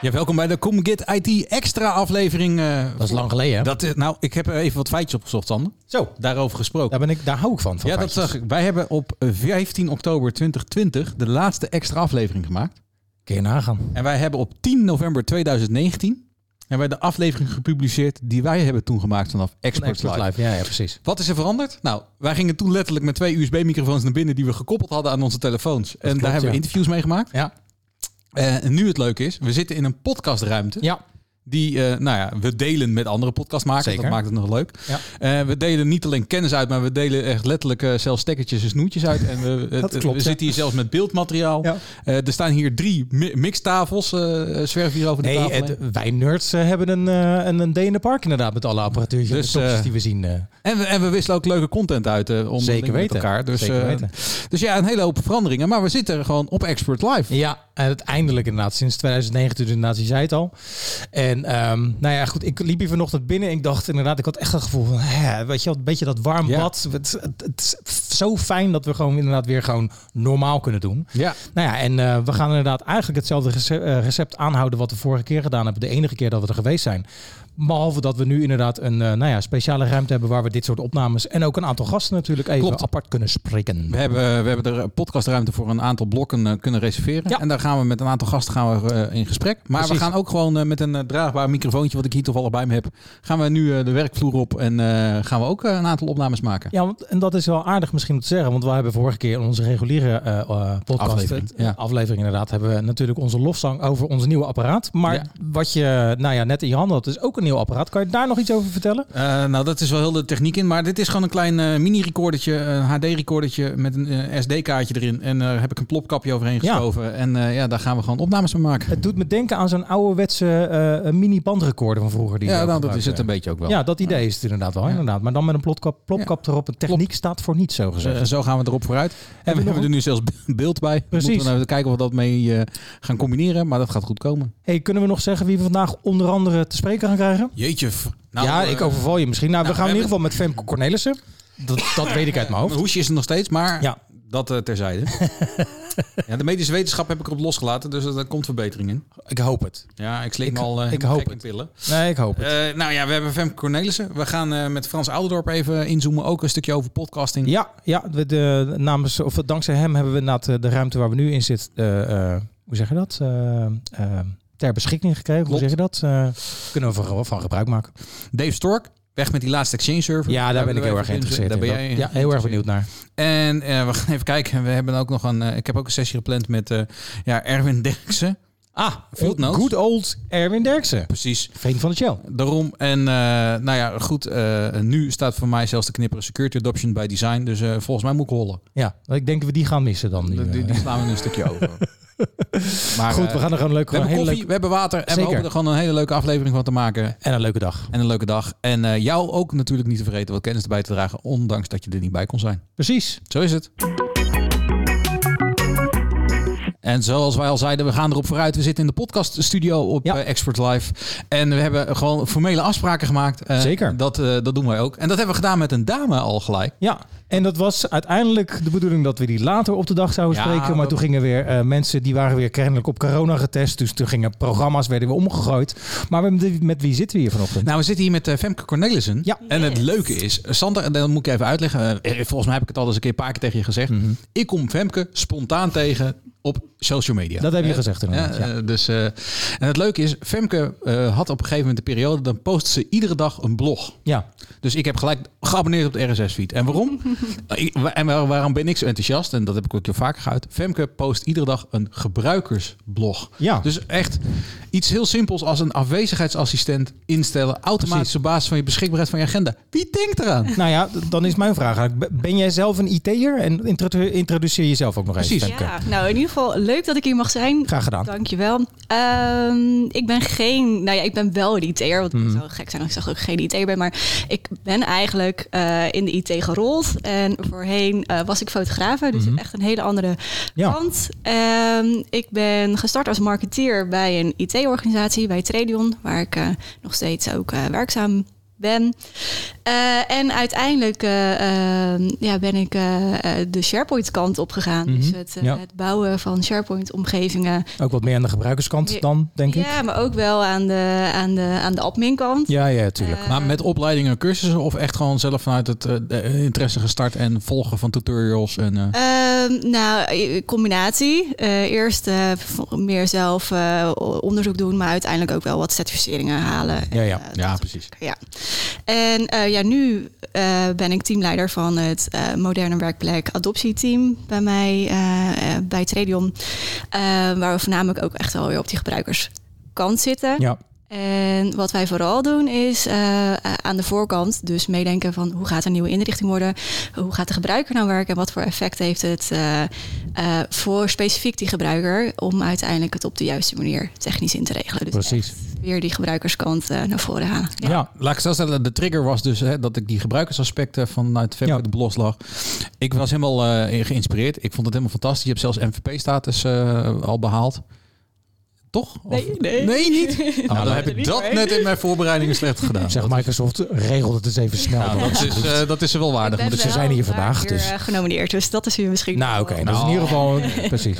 Ja, welkom bij de Come Get IT extra aflevering. eh, Dat is lang geleden, hè? Dat, is- nou, ik heb er even wat feitjes opgezocht, Sander. Zo, Daarover gesproken. daar, ben ik, daar hou ik van. van ja, dat feitjes. zag ik. Wij hebben op 15 oktober 2020 de laatste extra aflevering gemaakt. Kun je nagaan. En wij hebben op 10 november 2019 hebben wij de aflevering gepubliceerd die wij hebben toen gemaakt vanaf Export Export Live. Live. Ja, ja, precies. Wat is er veranderd? Nou, wij gingen toen letterlijk met twee USB-microfoons naar binnen die we gekoppeld hadden aan onze telefoons. en klopt, daar hebben we ja. interviews mee gemaakt. Ja. En nu het leuke is, we zitten in een podcastruimte. Ja. Die, eh, nou ja, we delen met andere podcastmakers. Zeker. Dat maakt het nog leuk. Ja. Eh, we delen niet alleen kennis uit, maar we delen echt letterlijk eh, zelfs stekkertjes en snoetjes uit. En we, het- klopt, we zitten hier zelfs met beeldmateriaal. Ja. Er staan hier drie mi- mixtafels, zwerven hier over de Nee, tafel. het- wij nerds hebben een, een, een day in the park inderdaad met alle apparatuur Dus, die we zien. En we, en we wisselen ook leuke content uit onder Zeker met weten. elkaar. Dus, Zeker weten. dus ja, een hele hoop veranderingen. Maar we zitten gewoon op Expert Live. Ja, en uiteindelijk inderdaad, sinds 2019 inderdaad, je zei het al. En ehm, nou ja, goed, ik liep hier vanochtend binnen en ik dacht inderdaad, ik had echt het gevoel van, hè, weet je een beetje dat warm Ja. bad. Het, het, het is zo fijn dat we gewoon inderdaad weer gewoon normaal kunnen doen. Ja. Nou ja, en eh, we gaan inderdaad eigenlijk hetzelfde eh, recept aanhouden wat we vorige keer gedaan hebben. De enige keer dat we er geweest zijn. Behalve dat we nu inderdaad een eh, nou ja, speciale ruimte hebben waar we dit soort opnames en ook een aantal gasten natuurlijk even Klopt. apart kunnen spreken. We hebben, we hebben er podcastruimte voor een aantal blokken eh, kunnen reserveren. Ja. En daar gaan we met een aantal gasten gaan we, eh, in gesprek. Maar we gaan ook gewoon eh, met een eh, draagbaar microfoontje, wat ik hier toevallig bij me heb, gaan we nu eh, de werkvloer op en eh, gaan we ook eh, een aantal opnames maken. Ja, want, en dat is wel aardig misschien om te zeggen. Want we hebben vorige keer in onze reguliere eh, eh, podcast, Aflevering, eh, ja. aflevering inderdaad, hebben we natuurlijk onze lofzang over ons nieuwe apparaat. Maar Ja. wat je nou ja, net in je handen had, is ook een nieuw apparaat. Kan je daar nog iets over vertellen? Eh, nou, dat is wel heel de techniek in. Maar dit is gewoon een klein eh, mini-recordertje, een HD-recordertje met een eh, SD-kaartje erin. En daar heb ik een plopkapje overheen Ja. geschoven. En ja, daar gaan we gewoon opnames mee maken. Het doet me denken aan zo'n ouderwetse mini-bandrecorder van vroeger. Die Ja, nou, dat is het een beetje ook wel. Ja, dat idee is het inderdaad wel. Ja. Inderdaad. Maar dan met een plopkap, plopkap erop. Een techniek staat voor niets, zo gezegd. Zo gaan we erop vooruit. En we hebben er nu zelfs beeld bij. Precies. Moeten we even kijken of we dat mee gaan combineren. Maar dat gaat goed komen. Hey, kunnen we nog zeggen wie we vandaag onder andere te spreken gaan krijgen? Jeetje. Nou, ja, eh, ik overval je misschien. Nou, nou, we gaan we in ieder geval met Femke Cornelissen. Dat, dat weet ik uit mijn hoofd. hoesje is er nog steeds, maar Ja. dat eh, terzijde. ja, de medische wetenschap heb ik erop losgelaten, dus er komt verbetering in. Ik hoop het. Ja, ik slik me al eh, ik hoop het. pillen. Nee, ik hoop het. Eh, nou ja, we hebben Femke Cornelissen. We gaan eh, met Frans Ouderdorp even inzoomen. Ook een stukje over podcasting. Ja, ja de, de, namens, of dankzij hem hebben we inderdaad eh, de ruimte waar we nu in zitten. eh, eh, hoe zeg je dat? Ter beschikking gekregen. Klopt. Hoe zeg je dat? Eh, kunnen we van, van gebruik maken. Dave Stork, weg met die laatste Exchange server. Ja, daar ben ik heel erg geïnteresseerd Daar in. ben jij Dat- ja, heel erg benieuwd naar. En eh, we gaan even kijken. We hebben ook nog een. eh, ik heb ook een sessie gepland met eh, ja, Erwin Derksen. Ah, Field notes. good old Erwin Derksen. Precies. Vriend van de show. Daarom. En eh, nou ja, goed. eh, nu staat voor mij zelfs de knipper security adoption bij design. Dus eh, volgens mij moet ik rollen. Ja, ik denk dat we die gaan missen dan. Nu, Die, die, die slaan we nu een stukje over. Maar, Goed, eh, we gaan er gewoon leuk we hebben koffie, leuk- we hebben water. En we hopen er gewoon een hele leuke aflevering van te maken. En een leuke dag. En een leuke dag. En eh, jou ook natuurlijk niet te vergeten wat kennis erbij te dragen. Ondanks dat je er niet bij kon zijn. Precies. Zo is het. En zoals wij al zeiden, we gaan erop vooruit. We zitten in de podcaststudio op Ja. eh, Expert Live. En we hebben gewoon formele afspraken gemaakt. Eh, Zeker. Dat, eh, dat doen wij ook. En dat hebben we gedaan met een dame al gelijk. Ja, en dat was uiteindelijk de bedoeling dat we die later op de dag zouden Ja, spreken. Maar toen gingen weer eh, mensen die waren weer kennelijk op corona getest. Dus toen gingen programma's werden weer omgegooid. Maar met, met wie zitten we hier vanochtend? Nou, we zitten hier met eh, Femke Cornelissen. Ja. En het leuke is, eh, Sander, en dat moet ik even uitleggen. volgens mij heb ik het al eens een keer een paar keer tegen je gezegd. Mhm. Ik kom Femke spontaan tegen op social media. Dat heb je gezegd inderdaad, Ja, ja. dus, eh, en het leuke is, Femke eh, had op een gegeven moment de periode, dan post ze iedere dag een blog. ja, Dus ik heb gelijk geabonneerd op de RSS-feed. En waarom? Wa- en waar- waarom ben ik zo enthousiast? En dat heb ik ook heel vaker gehad. Femke post iedere dag een gebruikersblog. Ja. Dus echt iets heel simpels als een afwezigheidsassistent instellen. Automatisch op basis van je beschikbaarheid van je agenda. Wie denkt eraan? nou ja, dan is mijn vraag eigenlijk. Ben jij zelf een IT'er? En introdu- introduceer jezelf ook nog even, Precies. Femke. Ja, nou in ieder geval leuk dat ik hier mag zijn. Graag gedaan. Dankjewel. Ehm ik ben geen, nou ja, ik ben wel een IT'er. Want het zou gek zijn als ik zeg dat ik geen IT'er ben. Maar ik ben eigenlijk eh, in de IT gerold. En voorheen eh, was ik fotografe, dus Mhm. echt een hele andere Ja. kant. Ehm, ik ben gestart als marketeer bij een IT-organisatie, bij Tradion, waar ik eh, nog steeds ook eh, werkzaam ben. Eh, en uiteindelijk eh, ehm, ja, ben ik eh, de SharePoint-kant opgegaan. Mhm. Dus het, Ja. het bouwen van SharePoint-omgevingen. Ook wat meer aan de gebruikerskant Ja. dan, denk ik. Ja, maar ook wel aan de, aan de, aan de admin-kant. Ja, ja, tuurlijk. Maar met opleidingen en cursussen of echt gewoon zelf vanuit het eh, interesse gestart en volgen van tutorials en eh, Ehm, nou, combinatie. Eh, eerst eh, meer zelf eh, onderzoek doen, maar uiteindelijk ook wel wat certificeringen halen. Ja, ja. En, ja precies. ja. En eh, ja, nu eh, ben ik teamleider van het eh, moderne werkplek adoptieteam bij mij eh, bij Tradion. Eh, waar we voornamelijk ook echt wel weer op die gebruikerskant zitten. Ja, En wat wij vooral doen is aan de voorkant dus meedenken van hoe gaat een nieuwe inrichting worden, hoe gaat de gebruiker nou werken en wat voor effect heeft het voor specifiek die gebruiker om uiteindelijk het op de juiste manier technisch in te regelen. Dus Precies. echt weer die gebruikerskant eh, naar voren halen. ja. Laat ik zo stellen, de trigger was dus hè, dat ik die gebruikersaspecten vanuit Femke Ja. de Blos lag. Ik was helemaal eh, geïnspireerd. Ik vond het helemaal fantastisch. Je hebt zelfs MVP-status eh, al behaald. Toch? Of- Nee, nee. Nee, niet? Nou, dan heb ik Niet dat mee. net in mijn voorbereidingen slecht gedaan. Zeg Microsoft, regel het eens even snel. Nou, dat, is, eh, dat is er wel waardig. Ik ze zijn hier vandaag, dus- eh, genomineerd, dus dat is hier misschien. Nou, oké. is in ieder geval... Precies.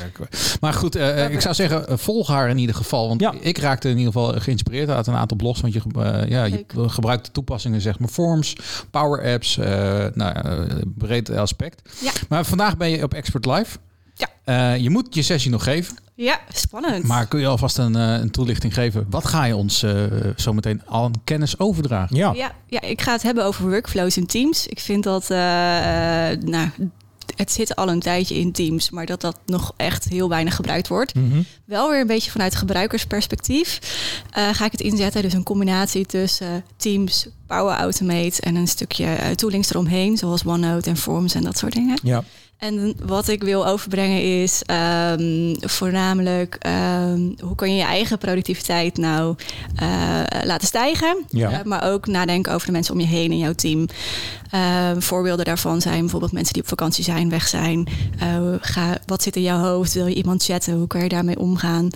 Maar goed, eh, ik zou zeggen, eh, volg haar in ieder geval. Want Ja. ik raakte in ieder geval geïnspireerd uit een aantal blogs. Want je, eh, ja, je gebruikt de toepassingen, zeg maar, forms, power apps, eh nou, eh, breed aspect. Ja. Maar vandaag ben je op Expert Live. Ja. Eh, je moet je sessie nog geven. Ja, spannend. Maar kun je alvast een, eh, een toelichting geven? Wat ga je ons eh, zometeen al aan kennis overdragen? Ja. Ja, ja, ik ga het hebben over workflows in Teams. Ik vind dat, eh, eh, nou, het zit al een tijdje in Teams, maar dat dat nog echt heel weinig gebruikt wordt. Mhm. Wel weer een beetje vanuit gebruikersperspectief eh, ga ik het inzetten. Dus een combinatie tussen Teams, Power Automate en een stukje toolings eromheen, zoals OneNote en Forms en dat soort dingen. Ja. En wat ik wil overbrengen is ehm, voornamelijk ehm, hoe kan je je eigen productiviteit nou eh, laten stijgen. Ja. Eh, maar ook nadenken over de mensen om je heen in jouw team. Ehm, voorbeelden daarvan zijn bijvoorbeeld mensen die op vakantie zijn, weg zijn. Eh, ga, wat zit in jouw hoofd? Wil je iemand chatten? Hoe kan je daarmee omgaan?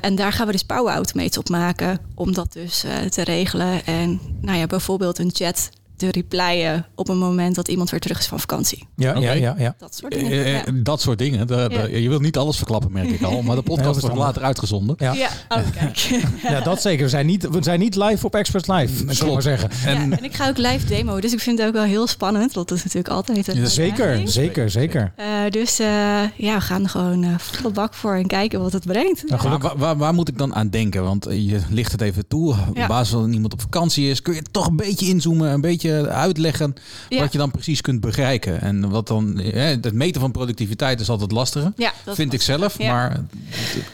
En daar gaan we dus Power Automates op maken om dat dus te regelen. En nou ja, bijvoorbeeld een chat te replyen op een moment dat iemand weer terug is van vakantie. Ja, ja, ja, ja. Dat soort dingen. Eh, eh, ja. Dat soort dingen. Ja. Je wilt niet alles verklappen, merk ik al. Maar de podcast wordt later uitgezonden. Ja. Ja, oh, kijk. Ja, dat zeker. We zijn niet, we zijn niet live op Experts Live, kan ik maar zeggen. En ja, en ik ga ook live demo, dus ik vind het ook wel heel spannend. Dat is natuurlijk altijd een Ja, Zeker, zeker, zeker. Eh, dus eh, ja, we gaan er gewoon eh, volle bak voor en kijken wat het brengt. Nou, waar, waar, waar moet ik dan aan denken? Want eh, je licht het even toe. Op basis van iemand op vakantie is, kun je toch een beetje inzoomen, een beetje uitleggen Ja. wat je dan precies kunt bereiken. En wat dan, het meten van productiviteit is altijd lastiger. Ja, dat vind ik zelf. Ja. Maar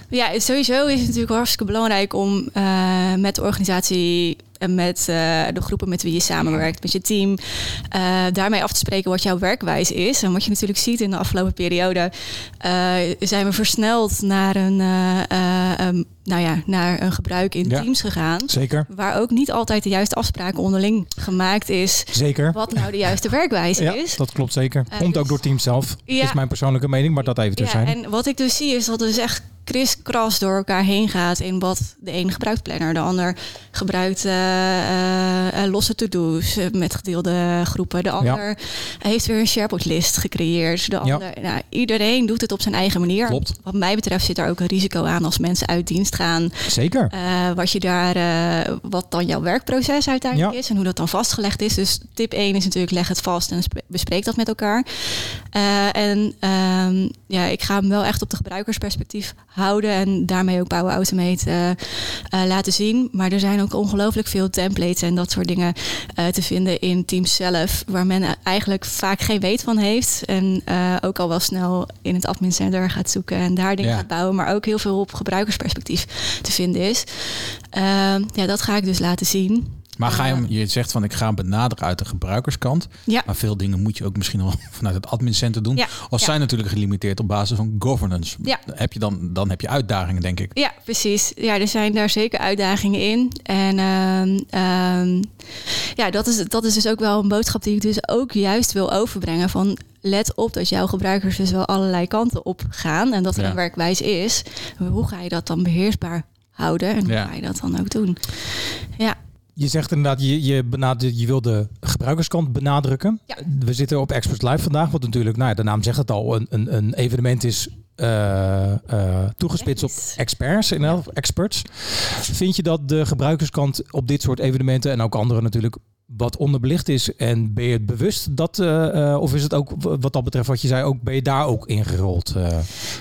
Ja, sowieso is het natuurlijk hartstikke belangrijk om eh, met de organisatie met eh, de groepen met wie je samenwerkt, met je team, eh, daarmee af te spreken wat jouw werkwijze is. En wat je natuurlijk ziet in de afgelopen periode, eh, zijn we versneld naar een, ehm, nou ja, naar een gebruik in Ja. teams gegaan. Zeker, Waar ook niet altijd de juiste afspraken onderling gemaakt is. zeker. Wat nou de juiste werkwijze Ja, is. dat klopt zeker. Komt ook dus- door team zelf. Ja. Is mijn persoonlijke mening, maar dat even Ja, terzijde. en wat ik dus zie is dat het dus echt kriskras door elkaar heen gaat in wat de een gebruikt planner, de ander gebruikt eh, eh, losse to-do's eh, met gedeelde groepen, de ander heeft weer een SharePoint list gecreëerd, de Ja. ander, nou, iedereen doet het op zijn eigen manier. Klopt. Wat mij betreft zit er ook een risico aan als mensen uit dienst gaan, Zeker. eh, wat je daar, eh, wat dan jouw werkproces uiteindelijk Ja. is en hoe dat dan vastgelegd is. Dus tip 1 is natuurlijk leg het vast en sp- bespreek dat met elkaar. Eh, en ehm, ja, ik ga hem wel echt op de gebruikersperspectief houden en daarmee ook Power Automate eh, eh, laten zien. Maar er zijn ook ongelooflijk veel templates en dat soort dingen eh, te vinden in Teams zelf, waar men eigenlijk vaak geen weet van heeft en ook al wel snel in het admin center gaat zoeken en daar dingen Ja. gaat bouwen, maar ook heel veel op gebruikersperspectief te vinden is. Ehm, ja, dat ga ik dus laten zien. Maar ga je, je zegt van ik ga benaderen uit de gebruikerskant. Ja. Maar veel dingen moet je ook misschien wel vanuit het admincentrum doen. Ja, ja. zijn natuurlijk gelimiteerd op basis van governance. Ja. Heb je dan, dan heb je uitdagingen, denk ik. Ja, precies. Ja, er zijn daar zeker uitdagingen in. En ehm, ehm, ja, dat is, dat is dus ook wel een boodschap die ik dus ook juist wil overbrengen. Van let op dat jouw gebruikers dus wel allerlei kanten op gaan. En dat er Ja. een werkwijze is. Hoe ga je dat dan beheersbaar houden? En hoe Ja. ga je dat dan ook doen? Ja, Je zegt inderdaad, je, je, benadert, je wil de gebruikerskant benadrukken. Ja. We zitten op Experts Live vandaag, wat natuurlijk, nou ja, de naam zegt het al, een, een, een evenement is eh, eh, toegespitst op experts, in elk experts. Vind je dat de gebruikerskant op dit soort evenementen en ook andere natuurlijk wat onderbelicht is? En ben je het bewust dat, eh, of is het ook wat dat betreft wat je zei, ook ben je daar ook ingerold?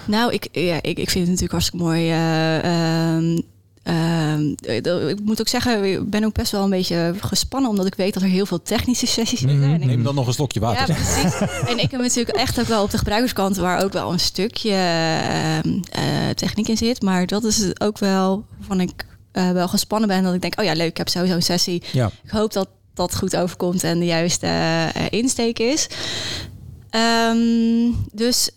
Nou, ik, ja, ik, ik vind het natuurlijk hartstikke mooi. Eh, ehm, eh, ik moet ook zeggen, ik ben ook best wel een beetje gespannen, omdat ik weet dat er heel veel technische sessies. Mhm. Neem dan nog een slokje water. Ja, precies. en ik heb natuurlijk echt ook wel op de gebruikerskant waar ook wel een stukje ehm, eh, techniek in zit. Maar dat is het ook wel van ik eh, wel gespannen ben. Dat ik denk, oh ja, leuk, ik heb sowieso een sessie. Ja. Ik hoop dat dat goed overkomt en de juiste insteek is. Ehm, dus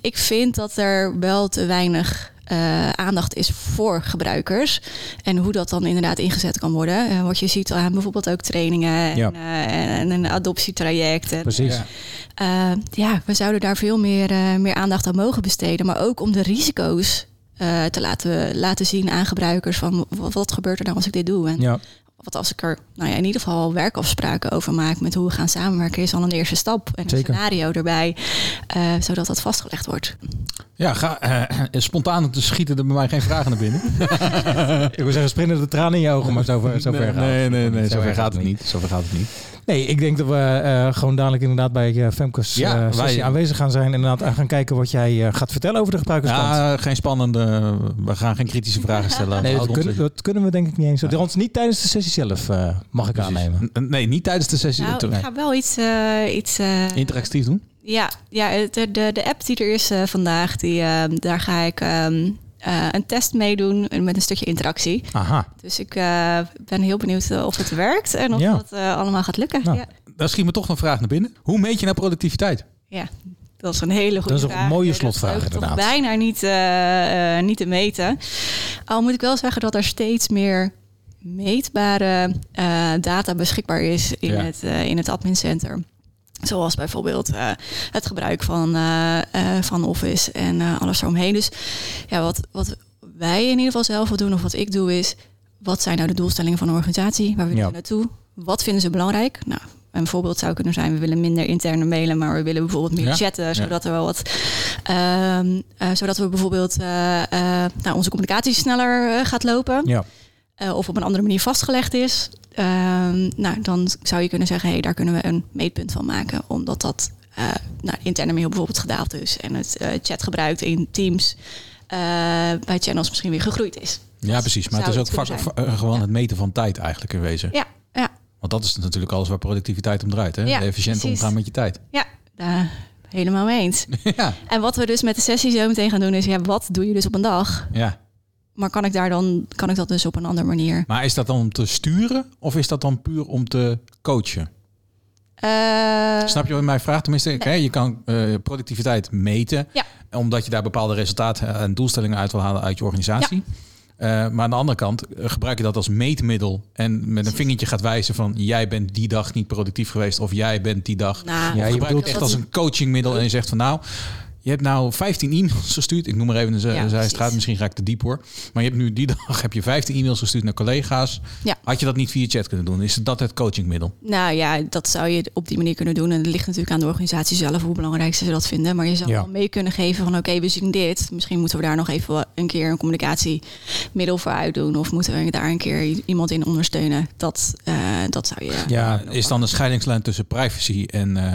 ik vind dat er wel te weinig eh, aandacht is voor gebruikers. En hoe dat dan inderdaad ingezet kan worden. Eh, wat je ziet aan bijvoorbeeld ook trainingen Ja. en, eh, en een adoptietraject. En, Precies. Ja. eh, ja, we zouden daar veel meer, eh, meer aandacht aan mogen besteden. Maar ook om de risico's eh, te laten, laten zien aan gebruikers. Van wat, wat gebeurt er nou als ik dit doe? En Ja. Wat als ik er nou ja, in ieder geval werkafspraken over maak met hoe we gaan samenwerken, is al een eerste stap. En een Zeker. scenario erbij, eh, zodat dat vastgelegd wordt. Ja, ga, eh, spontaan te schieten er bij mij geen vragen naar binnen. Ik wil zeggen, springen de tranen in je ogen, maar zover, zover gaat nee, het nee, nee, Zo zover gaat het niet. Zover gaat het niet. Nee, ik denk dat we eh, gewoon dadelijk inderdaad bij eh, Femke's Ja, eh, wij- sessie aanwezig gaan zijn. Inderdaad, en gaan kijken wat jij eh, gaat vertellen over de gebruikerskant. Ja, geen spannende. We gaan geen kritische vragen stellen. nee, dat kunnen, dat kunnen we denk ik niet eens. Althans, niet tijdens de sessie zelf, eh, mag ik Precies. aannemen. N- Nee, niet tijdens de sessie. Nou, ik ga wel iets. eh, iets eh, Interactief doen. Ja, ja de, de, de app die er is vandaag, die, daar ga ik ehm, eh, een test meedoen met een stukje interactie. Aha. Dus ik eh, ben heel benieuwd eh, of het werkt en of Ja. dat allemaal gaat lukken. Nou. Ja. Daar schiet me toch een vraag naar binnen. Hoe meet je nou productiviteit? ja, dat is een hele goede Dat is een vraag. mooie Dat is slotvraag, toch inderdaad. bijna niet, niet te meten. Al moet ik wel zeggen dat er steeds meer meetbare data beschikbaar is in, Ja. het, in het admin center. Zoals bijvoorbeeld eh, het gebruik van, eh, eh, van Office en alles eromheen. Dus ja, wat, wat wij in ieder geval zelf wel doen, of wat ik doe, is wat zijn nou de doelstellingen van een organisatie? Waar willen Ja. we naartoe? Wat vinden ze belangrijk? Nou, een voorbeeld zou kunnen zijn, we willen minder interne mailen, maar we willen bijvoorbeeld meer Ja. chatten, zodat er wel wat, ehm, eh, zodat we bijvoorbeeld nou, onze communicatie sneller gaat lopen Ja. Eh, of op een andere manier vastgelegd is. Ehm, nou, dan zou je kunnen zeggen, hey, daar kunnen we een meetpunt van maken, omdat dat eh nou, interne mail bijvoorbeeld gedaald is en het eh, chatgebruik in Teams bij channels misschien weer gegroeid is. Ja, precies. Maar het is ook het vak- kunnen va- eh, gewoon het meten van tijd eigenlijk in wezen. Ja, ja, Want dat is natuurlijk alles waar productiviteit om draait. Hè? Ja, Efficiënt precies. omgaan met je tijd. ja, daar helemaal mee eens. ja, En wat we dus met de sessie zo meteen gaan doen is, ja, wat doe je dus op een dag? ja. Maar kan ik daar dan, kan ik dat dus op een andere manier? Maar is dat dan om te sturen of is dat dan puur om te coachen? Eh, Snap je wat mij vraagt? Tenminste, hè, je kan eh, productiviteit meten. Ja. Omdat je daar bepaalde resultaten en doelstellingen uit wil halen uit je organisatie. Eh, maar aan de andere kant gebruik je dat als meetmiddel. En met een vingertje gaat wijzen van jij bent die dag niet productief geweest. Of jij bent die dag. Nou, Ja, je gebruik bedoelt- het echt als een coachingmiddel. En je zegt van nou, je hebt nou 15 e-mails gestuurd. Ik noem maar even een Ja, zijstraat. Misschien ga ik te diep hoor. Maar je hebt nu die dag heb je 15 e-mails gestuurd naar collega's. Ja. Had je dat niet via chat kunnen doen? Is dat het coachingmiddel? Nou ja, dat zou je op die manier kunnen doen. En het ligt natuurlijk aan de organisatie zelf hoe belangrijk ze dat vinden. Maar je zou Ja. wel mee kunnen geven van oké, we zien dit. Misschien moeten we daar nog even een keer een communicatiemiddel voor uitdoen. Of moeten we daar een keer iemand in ondersteunen. Dat, eh, dat zou je. Ja, Is dan de scheidingslijn tussen privacy en... eh,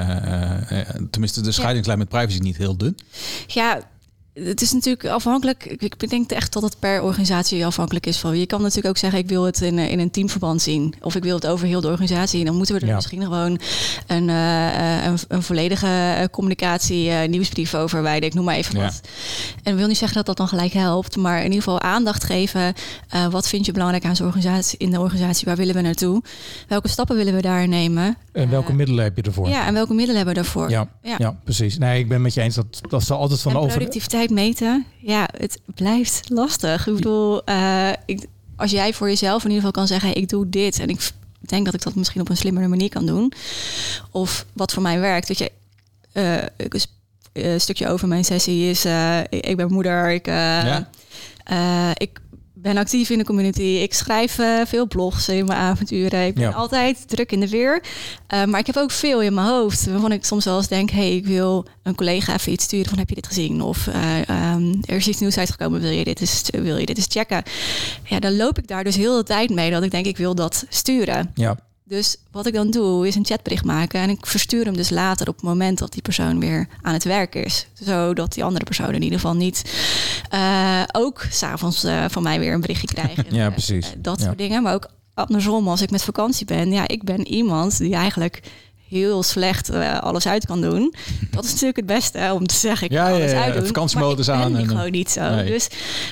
eh, eh, tenminste, de scheidingslijn met privacy niet heel dun? Ja, het is natuurlijk afhankelijk. Ik, denk echt dat het per organisatie afhankelijk is van. Je kan natuurlijk ook zeggen, ik wil het in, eh, in een teamverband zien. Of ik wil het over heel de organisatie. Dan moeten we er Ja. misschien gewoon een, eh, een, een volledige eh, communicatie, nieuwsbrief over wijden. Ik noem maar even Ja. wat. En ik wil niet zeggen dat dat dan gelijk helpt. Maar in ieder geval aandacht geven. Wat vind je belangrijk aan zo'n organisatie, in de organisatie? Waar willen we naartoe? Welke stappen willen we daar nemen? En welke middelen heb je ervoor? Ja, en welke middelen hebben we daarvoor? ja, Ja. ja. precies. Nee, ik ben met je eens. Dat, dat zal altijd van en over... productiviteit meten, ja, het blijft lastig. Ik bedoel, eh, ik, als jij voor jezelf in ieder geval kan zeggen, ik doe dit en ik denk dat ik dat misschien op een slimmere manier kan doen, of wat voor mij werkt, dat je eh, ik- een eh, stukje over mijn sessie is, eh, ik, ik ben moeder, ik, eh, Ja. eh, ik ben actief in de community. Ik schrijf eh, veel blogs in mijn avonturen. Ik ben Ja. altijd druk in de weer. Eh, maar ik heb ook veel in mijn hoofd. Waarvan ik soms wel eens denk... hey, ik wil een collega even iets sturen van... heb je dit gezien? Of eh, ehm, er is iets nieuws uitgekomen. Wil je dit eens, wil je dit eens checken? Ja, dan loop ik daar dus heel de tijd mee... dat ik denk, ik wil dat sturen. Ja, Dus wat ik dan doe, is een chatbericht maken. En ik verstuur hem dus later op het moment dat die persoon weer aan het werk is. Zodat die andere persoon in ieder geval niet eh, ook s'avonds eh van mij weer een berichtje krijgt. Ja, Eh, precies. dat Ja. soort dingen. Maar ook andersom, als ik met vakantie ben. Ja, ik ben iemand die eigenlijk heel slecht eh, alles uit kan doen. Dat is natuurlijk het beste hè, om te zeggen. Ik Ja, kan alles ja, uitdoen. vakantiemodus ik en- gewoon niet zo. Nee. Dus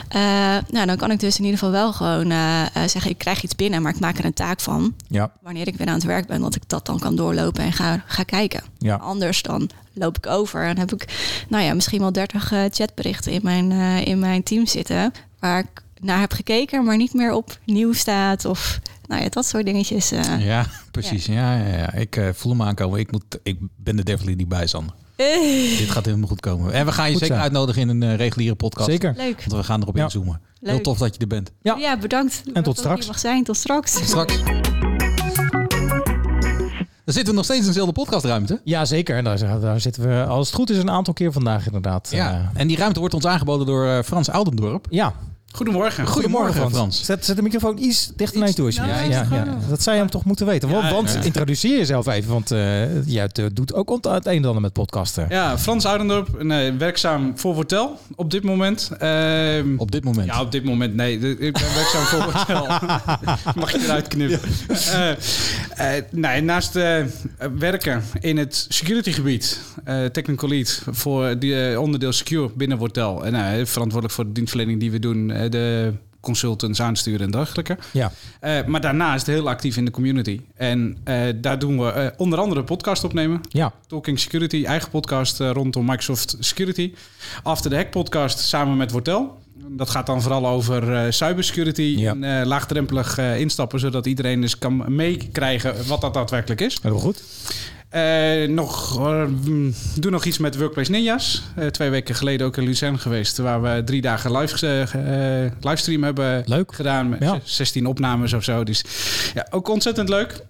eh, nou, dan kan ik dus in ieder geval wel gewoon eh, zeggen... ik krijg iets binnen, maar ik maak er een taak van ja, wanneer ik weer aan het werk ben, dat ik dat dan kan doorlopen en ga, ga kijken. ja. Anders dan loop ik over en heb ik, nou ja, misschien wel 30 eh, chatberichten in mijn, in mijn team zitten. Waar ik naar heb gekeken, maar niet meer op nieuw staat. Of nou ja, dat soort dingetjes. eh. Ja, precies. Ja, ja, ja. Ik eh, voel hem aankomen. Ik, moet, ik ben er definitely niet bij, Sander. Eh, Dit gaat helemaal goed komen. En we gaan je Goed zeker uitnodigen in een eh, reguliere podcast. Zeker. Leuk. Want we gaan erop Ja. inzoomen. Heel Leuk. tof dat je er bent. Ja. Ja, bedankt. tot Dat ik straks. mag zijn. Tot straks. Straks. Dan zitten we nog steeds in dezelfde podcastruimte. Ja, zeker. En daar, daar zitten we, als het goed is, een aantal keer vandaag inderdaad. Ja. En die ruimte wordt ons aangeboden door eh, Frans Oudendorp. ja. Goedemorgen. Goedemorgen, Frans. Zet, zet de microfoon iets dichter naar je toe. alsjeblieft. Ja, Ja, Dat zou je hem toch moeten weten. Want, Ja, want ja. introduceer jezelf even, want eh jij eh, doet ook het een en ander met podcasten. Ja, Frans Oudendorp, en, werkzaam voor Wortel op dit moment. Ehm, Op dit moment. Ja, op dit moment nee. Ik ben werkzaam voor Wortel. Mag je eruit knippen. Eh, eh, nee, naast eh, werken in het securitygebied, eh technical lead voor die onderdeel secure binnen Wortel. En verantwoordelijk voor de dienstverlening die we doen, de consultants aansturen en dergelijke. Ja. Eh, maar daarnaast heel actief in de community. En eh, daar doen we eh, onder andere podcast opnemen. Ja. Talking Security, eigen podcast eh, rondom Microsoft Security. After the Hack podcast samen met Wortel. Dat gaat dan vooral over eh, cybersecurity Ja. en eh, laagdrempelig eh, instappen, zodat iedereen dus kan meekrijgen wat dat daadwerkelijk is. Heel goed. Eh, nog, mm, doe nog iets met Workplace Ninjas. Eh, twee weken geleden ook in Lucerne geweest, waar we drie dagen live, eh, livestream hebben Leuk. gedaan. Met Ja. 16 opnames of zo. Dus ja, ook ontzettend leuk.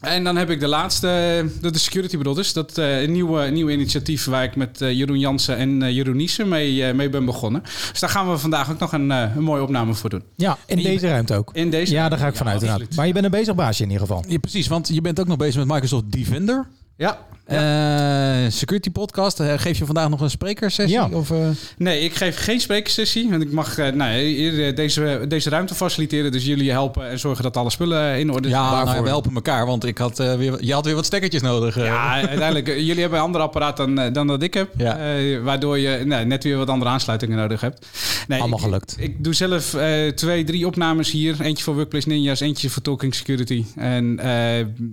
En dan heb ik de laatste, dat is Security Brothers. Dat eh, een nieuw, nieuw initiatief waar ik met eh, Jeroen Jansen en eh, Jeroen Niesen mee, eh, mee ben begonnen. Dus daar gaan we vandaag ook nog een, eh, een mooie opname voor doen. Ja, in En deze ruimte ook. In deze Ja, daar ga ik Ja, vanuit. Maar je bent een bezig baasje in ieder geval. Ja, precies, want je bent ook nog bezig met Microsoft Defender. Ja. Eh, security podcast. Eh, geef je vandaag nog een sprekersessie? Ja. Of, eh? Nee, ik geef geen sprekersessie. Want ik mag nou, deze, deze ruimte faciliteren. Dus jullie helpen en zorgen dat alle spullen in orde zijn. Ja, nou, we helpen elkaar, want ik had, weer, je had weer wat stekkertjes nodig. Ja, uiteindelijk. jullie hebben een ander apparaat dan, dan dat ik heb. Ja. Waardoor je nou, net weer wat andere aansluitingen nodig hebt. Nee, Allemaal ik- gelukt. Ik, doe zelf twee, drie opnames hier. Eentje voor Workplace Ninjas, eentje voor Talking Security. En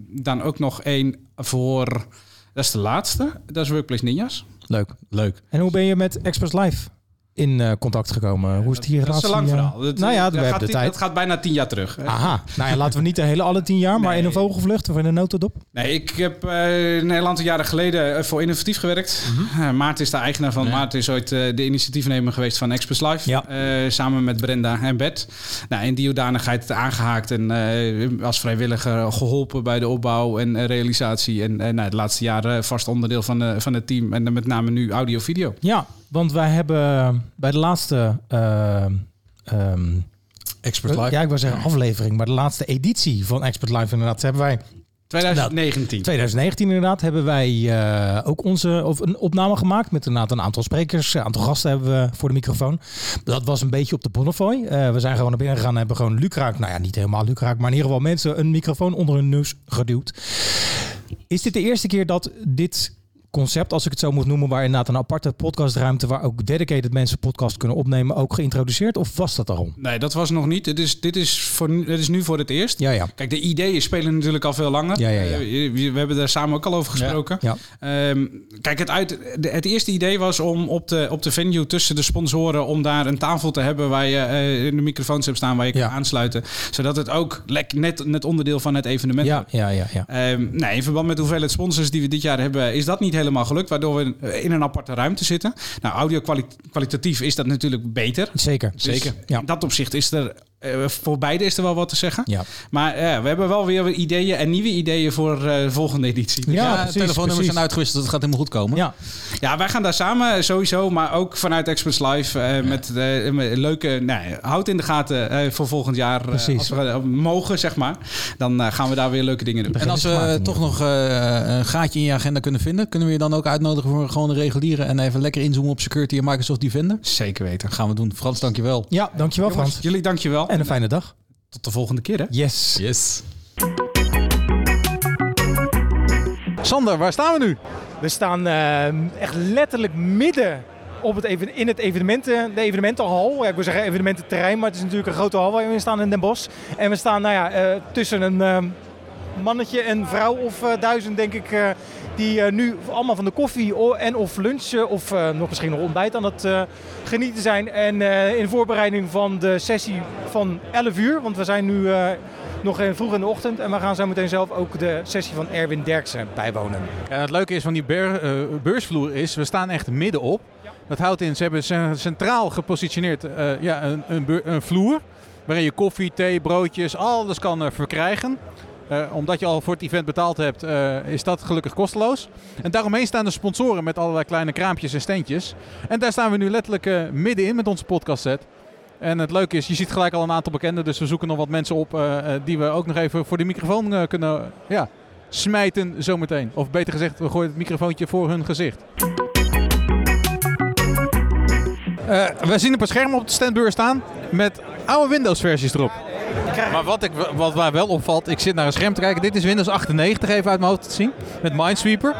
dan ook nog één voor... Dat is de laatste. Dat is Workplace Ninjas. Leuk. Leuk. En hoe ben je met Express Live in eh, contact gekomen? Hoe is het hier Dat is een lang verhaal. Dat, nou ja, we hebben gaat, de die- tijd. Dat gaat bijna tien jaar terug. Aha. Nou ja, laten we niet de hele alle tien jaar, maar Nee. in een vogelvlucht of in een notendop. Nee, ik heb eh, een heel aantal jaren geleden eh, voor Innovatief gewerkt. Eh, Maarten is de eigenaar van. Ja. Maarten is ooit de initiatiefnemer geweest van Express Live. Ja. Samen met Brenda en Bert. Nou, in die hoedanigheid aangehaakt en als vrijwilliger geholpen bij de opbouw en realisatie. En eh, nou, de laatste jaren vast onderdeel van, van het team. En met name nu audio-video. Ja, want wij hebben bij de laatste... eh, ehm, Expert Live. Ja, ik wil zeggen aflevering, maar de laatste editie van Expert Live inderdaad hebben wij 2019. 2019 inderdaad hebben wij eh, ook onze of een opname gemaakt met inderdaad een aantal sprekers, een aantal gasten hebben we voor de microfoon. Dat was een beetje op de Bonnefoy. Eh, we zijn gewoon naar binnen gegaan en hebben gewoon lukraak, nou ja niet helemaal lukraak, maar in ieder geval mensen een microfoon onder hun neus geduwd. Is dit de eerste keer dat dit concept, als ik het zo moet noemen, waar inderdaad een aparte podcastruimte waar ook dedicated mensen podcast kunnen opnemen, ook geïntroduceerd? Of was dat al? Nee, dat was nog niet. Dit is, dit is, voor, nu- dit is nu voor het eerst. Ja, ja. Kijk, de ideeën spelen natuurlijk al veel langer. Ja, ja, ja. Eh, we we hebben daar samen ook al over gesproken. Ja. Ehm, kijk, het, uit, de- het eerste idee was om op de, op de venue tussen de sponsoren... om daar een tafel te hebben waar je eh, de microfoons hebt staan... waar je kan aansluiten. Zodat het ook lek, net, net onderdeel van het evenement Ja, wordt. ja, ja, ja. Ehm, nee, in verband met hoeveelheid sponsors die we dit jaar hebben, is dat niet helemaal gelukt. Waardoor we in een aparte ruimte zitten. Nou, audio kwalitatief is dat natuurlijk beter. Zeker. Dus Ja. In dat opzicht is er eh, voor beide is er wel wat te zeggen. Ja. Maar eh, we hebben wel weer ideeën en nieuwe ideeën voor eh, de volgende editie. Ja, Ja, precies, telefoonnummers precies. zijn uitgewisseld, dat gaat helemaal goed komen. Ja, Ja, wij gaan daar samen sowieso, maar ook vanuit Experts Live eh, met, met leuke, nou, houd in de gaten eh, voor volgend jaar. eh, Precies. als we mogen, zeg maar, dan eh, gaan we daar weer leuke dingen doen. En als we toch nog eh, een gaatje in je agenda kunnen vinden, kunnen we je dan ook uitnodigen voor gewoon een reguliere en even lekker inzoomen op security en Microsoft Defender? Zeker weten. Gaan we doen. Frans, dankjewel. ja dankjewel Jongens, Frans. jullie dankjewel. En een fijne dag. tot de volgende keer hè. Yes. Yes. Sander, waar staan we nu? We staan eh, echt letterlijk midden op het even, in het evenementen, de evenementenhal. Ja, ik wil zeggen evenemententerrein, maar het is natuurlijk een grote hal waar we in staan in Den Bosch. En we staan nou ja, eh, tussen een eh, mannetje en vrouw of eh, duizend, denk ik, eh, die eh, nu allemaal van de koffie en of lunchen of eh, nog misschien nog ontbijt aan het eh, genieten zijn. En in voorbereiding van de sessie van 11 uur, want we zijn nu nog vroeg in de ochtend en we gaan zo meteen zelf ook de sessie van Erwin Derksen bijwonen. Ja, het leuke is van die beursvloer is, we staan echt middenop. Dat houdt in, ze hebben ce- centraal gepositioneerd eh, ja, een, een, vloer. Waarin je koffie, thee, broodjes, alles kan verkrijgen. Eh, omdat je al voor het event betaald hebt, eh, is dat gelukkig kosteloos. En daaromheen staan de sponsoren met allerlei kleine kraampjes en steentjes. En daar staan we nu letterlijk eh, middenin met onze podcastset. En het leuke is, je ziet gelijk al een aantal bekenden. Dus we zoeken nog wat mensen op die we ook nog even voor de microfoon kunnen ja, smijten zometeen. Of beter gezegd, we gooien het microfoontje voor hun gezicht. We zien een paar schermen op de standbeurs staan met oude Windows-versies erop. Maar wat, ik, wat mij wel opvalt, ik zit naar een scherm te kijken. Dit is Windows 98 even uit mijn hoofd te zien. Met Minesweeper.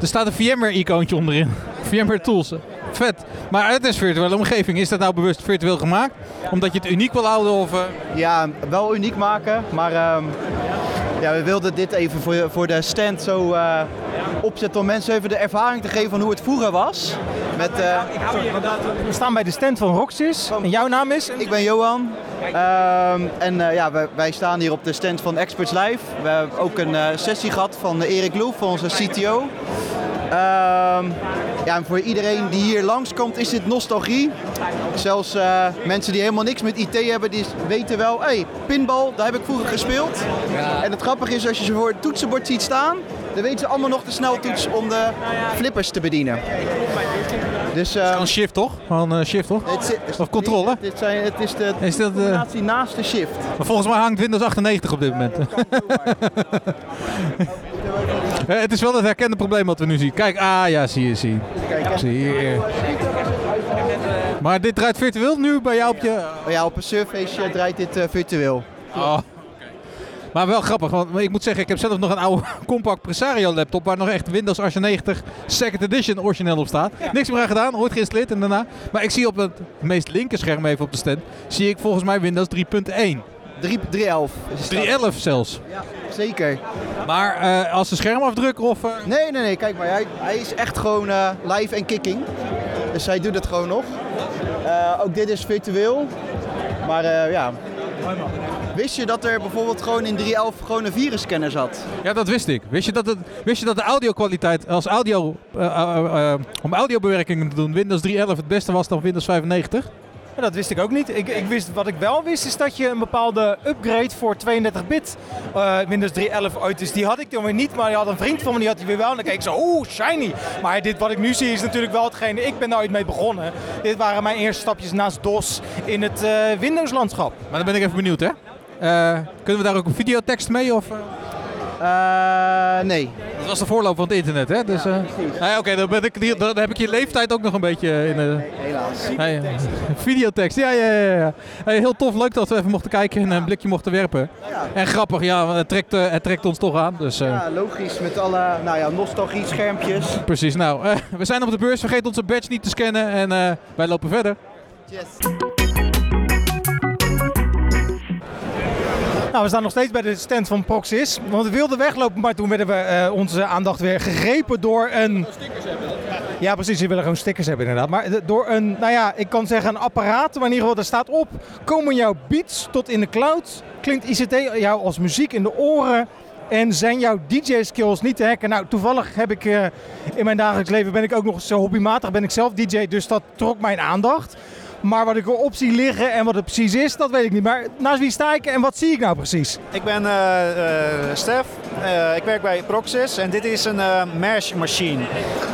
Er staat een VMware-icoontje onderin. VMware Tools. Vet. Maar het is virtuele omgeving. Is dat nou bewust virtueel gemaakt? Omdat je het uniek wil houden? Of, eh? Ja, wel uniek maken, maar ehm, ja, we wilden dit even voor, voor de stand zo eh, opzetten om mensen even de ervaring te geven van hoe het vroeger was. Met, eh, We staan bij de stand van Roxys. En jouw naam is? ik ben Johan Ehm, en eh, ja, wij, wij staan hier op de stand van Experts Live. We hebben ook een sessie gehad van Erik Loef, van onze CTO. Ehm, ja, en voor iedereen die hier langskomt is dit nostalgie. Zelfs eh, mensen die helemaal niks met IT hebben, die weten wel, hey, pinball, daar heb ik vroeger gespeeld. En het grappige is, als je ze voor het toetsenbord ziet staan, dan weten ze allemaal nog de sneltoets om de flippers te bedienen. Dus, eh, Gewoon shift toch? Gewoon eh, shift toch? het zit- Of controle? Dit zijn, het is de Is dat, eh, combinatie naast de shift. Maar volgens mij hangt Windows 98 op dit moment. Eh, het is wel het herkende probleem wat we nu zien. Kijk, ah ja, zie je, zie je. Zie je. Maar dit draait virtueel nu bij jou op je... Ja, op een Surface draait dit eh, virtueel. Oh. Maar wel grappig, want ik moet zeggen, ik heb zelf nog een oude compact Presario laptop waar nog echt Windows 98 Second Edition origineel op staat. Niks meer aan gedaan, ooit geïnstalleerd en daarna. Maar ik zie op het meest linker scherm even op de stand, zie ik volgens mij Windows 3.1. 3, 311. is het. 3.11 zelfs. Ja, zeker. Maar eh, als de schermafdruk of... eh, Nee, nee, nee, kijk maar. Hij, hij is echt gewoon eh, live en kicking. Dus hij doet het gewoon nog. Eh, ook dit is virtueel. Maar eh, ja. Wist je dat er bijvoorbeeld gewoon in 311 gewoon een virusscanner zat? Ja, dat wist ik. Wist je dat, het, wist je dat de audio-kwaliteit als audio, eh, eh, eh, om audiobewerkingen te doen Windows 3.11 het beste was dan Windows 95? Ja, dat wist ik ook niet. Ik, ik wist, wat ik wel wist is dat je een bepaalde upgrade voor 32-bit eh, Windows 3.11 ooit is. Die had ik dan weer niet, maar die had een vriend van me, die had die weer wel. En dan keek ik zo, oeh, shiny. Maar dit wat ik nu zie is natuurlijk wel hetgene, ik ben daar ooit mee begonnen. Dit waren mijn eerste stapjes naast DOS in het eh, Windows landschap. Maar dan ben ik even benieuwd, hè? Eh, kunnen we daar ook een videotekst mee? Of, eh? Eh, nee. Dat was de voorloper van het internet, hè? Dus, eh, nee, Oké, dan, ben ik hier- dan heb ik je leeftijd ook nog een beetje in de... Helaas. Hey, videotekst, ja, ja, ja. ja. Hey, heel tof, leuk dat we even mochten kijken en een blikje mochten werpen. En grappig, ja, het trekt, eh, het trekt ons toch aan. Dus, eh, Ja, logisch. Met alle nou ja, nostalgie schermpjes. Precies, nou, eh, we zijn op de beurs. Vergeet onze badge niet te scannen en eh, wij lopen verder. Nou, we staan nog steeds bij de stand van Proxys. Want we wilden weglopen, maar toen werden we eh, onze aandacht weer gegrepen door een... Ja, precies. Je willen gewoon stickers hebben inderdaad. Maar de- door een, nou ja, ik kan zeggen een apparaat. Maar in ieder geval, er staat op. Komen jouw beats tot in de cloud? Klinkt ICT jou als muziek in de oren? En zijn jouw DJ-skills niet te hacken? Nou, toevallig heb ik eh, in mijn dagelijks leven ben ik ook nog zo hobbymatig. Ben ik zelf DJ, dus dat trok mijn aandacht. Maar wat ik erop zie liggen en wat het precies is, dat weet ik niet. Maar naast wie sta ik en wat zie ik nou precies? Ik ben eh, Stef, Eh, ik werk bij Proxys en dit is een mash machine.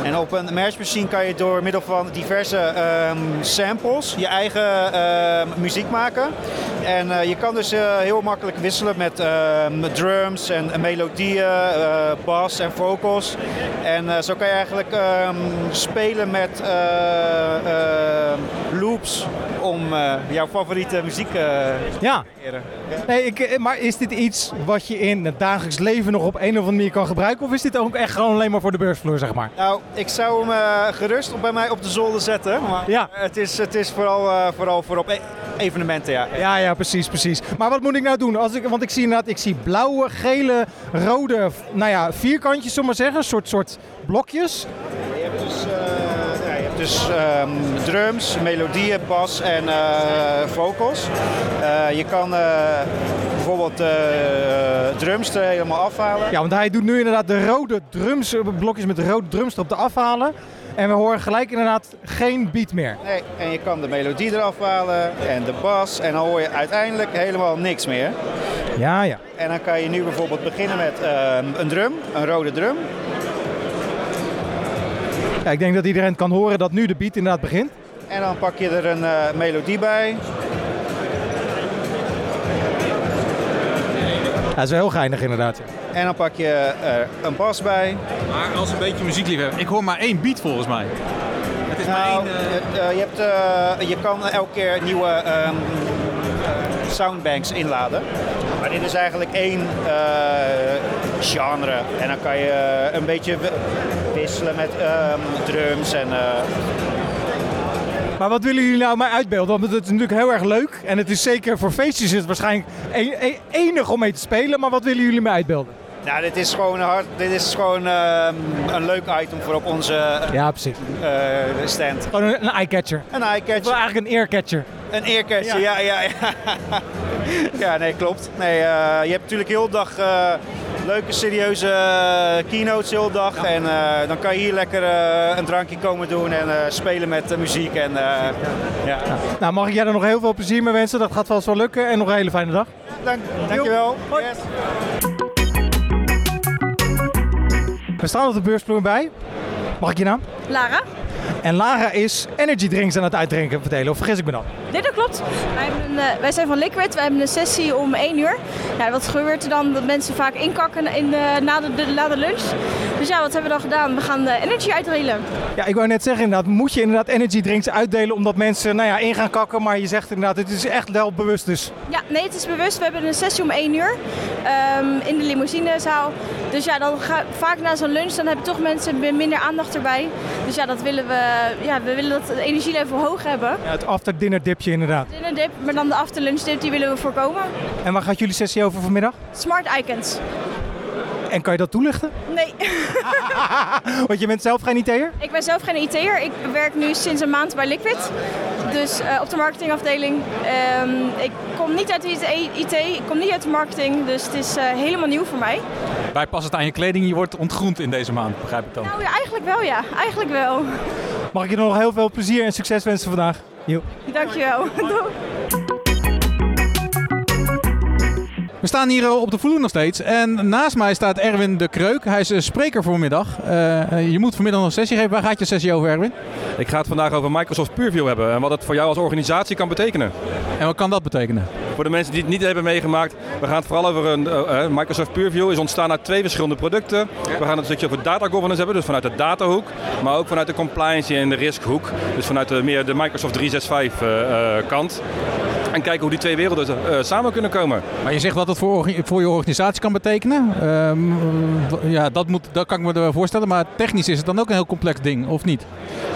En op een mash machine kan je door middel van diverse ehm, samples je eigen ehm, muziek maken. En je kan dus heel makkelijk wisselen met ehm, drums en melodieën, bass en vocals. En zo kan je eigenlijk spelen met eh, om eh, jouw favoriete muziek Ja. te creëren. Nee, ik, eh, maar is dit iets wat je in het dagelijks leven nog op een of andere manier kan gebruiken? Of is dit ook echt gewoon alleen maar voor de beursvloer, zeg maar? Nou, ik zou hem gerust op bij mij op de zolder zetten. Maar Ja. het is, het is vooral, vooral voor op e- evenementen, ja. Ja, ja, precies, precies. Maar wat moet ik nou doen? Als ik, want ik zie inderdaad, ik zie blauwe, gele, rode, nou ja, vierkantjes, zullen we maar zeggen. Een soort, soort blokjes. Je hebt dus, dus ehm, drums, melodieën, bas en eh, vocals. Eh, je kan eh, bijvoorbeeld drums er helemaal afhalen. Ja, want hij doet nu inderdaad de rode drums, blokjes met de rode drums erop te afhalen. En we horen gelijk inderdaad geen beat meer. Nee, en je kan de melodie eraf halen en de bas en dan hoor je uiteindelijk helemaal niks meer. Ja, ja. En dan kan je nu bijvoorbeeld beginnen met ehm, een drum, een rode drum. Ja. Ik denk dat iedereen kan horen dat nu de beat inderdaad begint. En dan pak je er een eh, melodie bij. Ja, dat is wel heel geinig inderdaad. En dan pak je er een bas bij. Maar als een beetje muziekliefhebber, ik hoor maar één beat volgens mij. Het is maar Nou, één... eh, het, eh, je, hebt, eh, je kan elke keer nieuwe ehm, eh, soundbanks inladen. Maar dit is eigenlijk één eh, genre. En dan kan je eh, een beetje wisselen met ehm, drums en... eh, Maar wat willen jullie nou mij uitbeelden? Want het is natuurlijk heel erg leuk. En het is zeker voor feestjes is het waarschijnlijk enig om mee te spelen. Maar wat willen jullie mij uitbeelden? nou, dit is gewoon, hard, dit is gewoon ehm, een leuk item voor op onze Ja, precies. eh, stand. Gewoon een, een eye-catcher. Een eye-catcher. eigenlijk een ear-catcher. Een earcatcher, ja, ja, ja. Ja, nee, klopt. Nee, eh, je hebt natuurlijk heel dag leuke, serieuze eh, keynotes heel dag. En eh, dan kan je hier lekker eh, een drankje komen doen en eh, spelen met de muziek. En, eh, ja. Nou, mag ik jij er nog heel veel plezier mee wensen? Dat gaat vast wel lukken. En nog een hele fijne dag. Dank, dankjewel. Hoi. Yes. We staan op de beursvloer bij. Mag ik je naam? Lara? En Lara is energy drinks aan het uitdrinken vertellen. Of vergis ik me dan? Nee, dat klopt. Wij, eh, wij zijn van Liquid. Wij hebben een sessie om 1 uur. Ja, wat gebeurt er dan? Dat mensen vaak inkakken in de, na, de- na de lunch. Dus ja, wat hebben we dan gedaan? We gaan de energy uitdelen. Ja, ik wou net zeggen inderdaad. Moet je inderdaad energy drinks uitdelen omdat mensen nou ja, in gaan kakken. Maar je zegt inderdaad, het is echt wel bewust dus. Ja, nee, het is bewust. We hebben een sessie om 1 uur ehm, in de limousinezaal. Dus ja, dan ga, vaak na zo'n lunch dan hebben toch mensen minder aandacht erbij. Dus ja, dat willen we, ja, we willen dat het energielevel hoog hebben. Ja, het after dinner dipje inderdaad. Dinner dip, maar dan de afterlunch dip, die willen we voorkomen. En waar gaat jullie sessie over vanmiddag? Smart icons. En kan je dat toelichten? Nee. Want je bent zelf geen IT'er? Ik ben zelf geen IT'er. Ik werk nu sinds een maand bij Liquid. Dus eh, op de marketingafdeling. Ehm, ik kom niet uit de IT, ik kom niet uit de marketing. Dus het is eh, helemaal nieuw voor mij. Wij passen het aan je kleding, je wordt ontgroend in deze maand, begrijp ik dan. Nou ja, eigenlijk wel ja. Eigenlijk wel. Mag ik je nog heel veel plezier en succes wensen vandaag? Jo. Dankjewel. Doei. We staan hier eh, op de vloer nog steeds. En naast mij staat Erwin de Kreuk. Hij is eh, spreker vanmiddag. Eh, je moet vanmiddag nog een sessie geven. Waar gaat je sessie over, Erwin? Ik ga het vandaag over Microsoft Purview hebben en wat het voor jou als organisatie kan betekenen. En wat kan dat betekenen? Voor de mensen die het niet hebben meegemaakt, we gaan het vooral over een Microsoft PureView is ontstaan uit twee verschillende producten. We gaan het een stukje over data governance hebben, dus vanuit de datahoek, maar ook vanuit de compliance en de riskhoek. Dus vanuit de, meer de Microsoft 365 eh, eh, kant. En kijken hoe die twee werelden eh, samen kunnen komen. Maar je zegt wat het voor, voor je organisatie kan betekenen. Ehm, ja, dat, moet, dat kan ik me wel voorstellen. Maar technisch is het dan ook een heel complex ding, of niet?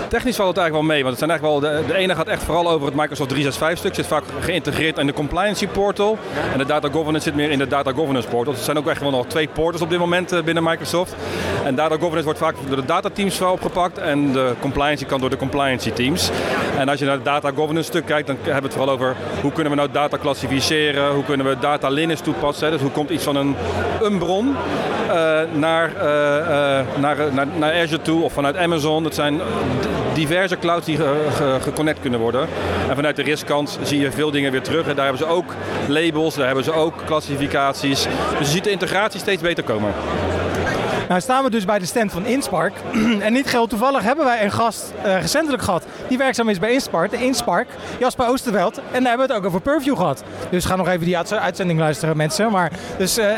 Technisch valt het eigenlijk wel mee, want het zijn eigenlijk wel, de, de ene gaat echt vooral over het Microsoft 365 stuk, zit vaak geïntegreerd in de compliance portal. En de data governance zit meer in de data governance portal. Dus er zijn ook echt wel nog twee portals op dit moment eh, binnen Microsoft. En data governance wordt vaak door de datateams vooral opgepakt en de compliance kan door de compliance teams. En als je naar het data governance stuk kijkt, dan hebben we het vooral over hoe kunnen we nou data klassificeren, hoe kunnen we data lineage toepassen. Dus hoe komt iets van een, een bron eh, naar, eh, eh, naar, naar, naar Azure toe of vanuit Amazon. Dat zijn diverse clouds die ge- ge- geconnect kunnen worden. En vanuit de riskkant zie je veel dingen weer terug. En daar hebben ze ook labels, daar hebben ze ook klassificaties. Dus je ziet de integratie steeds beter komen. Nou staan we dus bij de stand van Inspark. en niet geheel toevallig hebben wij een gast eh, recentelijk gehad die werkzaam is bij Inspark, de Inspark, Jasper Oosterveld. En daar hebben we het ook over Purview gehad. Dus ga nog even die uitz- uitzending luisteren mensen. Maar dus, eh,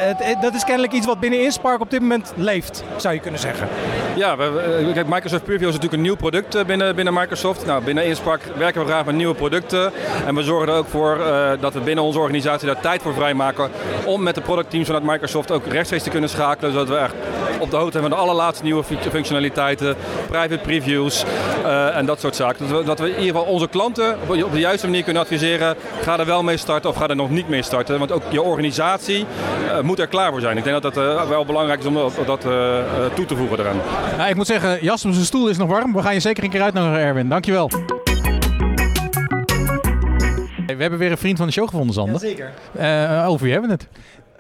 dat is kennelijk iets wat binnen Inspark op dit moment leeft, zou je kunnen zeggen. Ja, we, we- kijk, Microsoft Purview is natuurlijk een nieuw product eh, binnen, binnen Microsoft. Nou, binnen Inspark werken we graag met nieuwe producten. En we zorgen er ook voor eh, dat we binnen onze organisatie daar tijd voor vrijmaken. Om met de productteams vanuit Microsoft ook rechtstreeds te kunnen schakelen. Zodat we echt op de hoogte hebben van de allerlaatste nieuwe fu- functionaliteiten. Private previews eh, en dat soort zaken. Dat we, dat we in ieder geval onze klanten op, op de juiste manier kunnen adviseren. Ga er wel mee starten of ga er nog niet mee starten. Want ook je organisatie eh, moet er klaar voor zijn. Ik denk dat dat eh, wel belangrijk is om dat, dat toe te voegen eraan. Ja, ik moet zeggen, Jasper zijn stoel is nog warm. We gaan je zeker een keer uitnodigen, Erwin. Dankjewel. We hebben weer een vriend van de show gevonden, Sander. Jazeker. Eh, over wie hebben we het?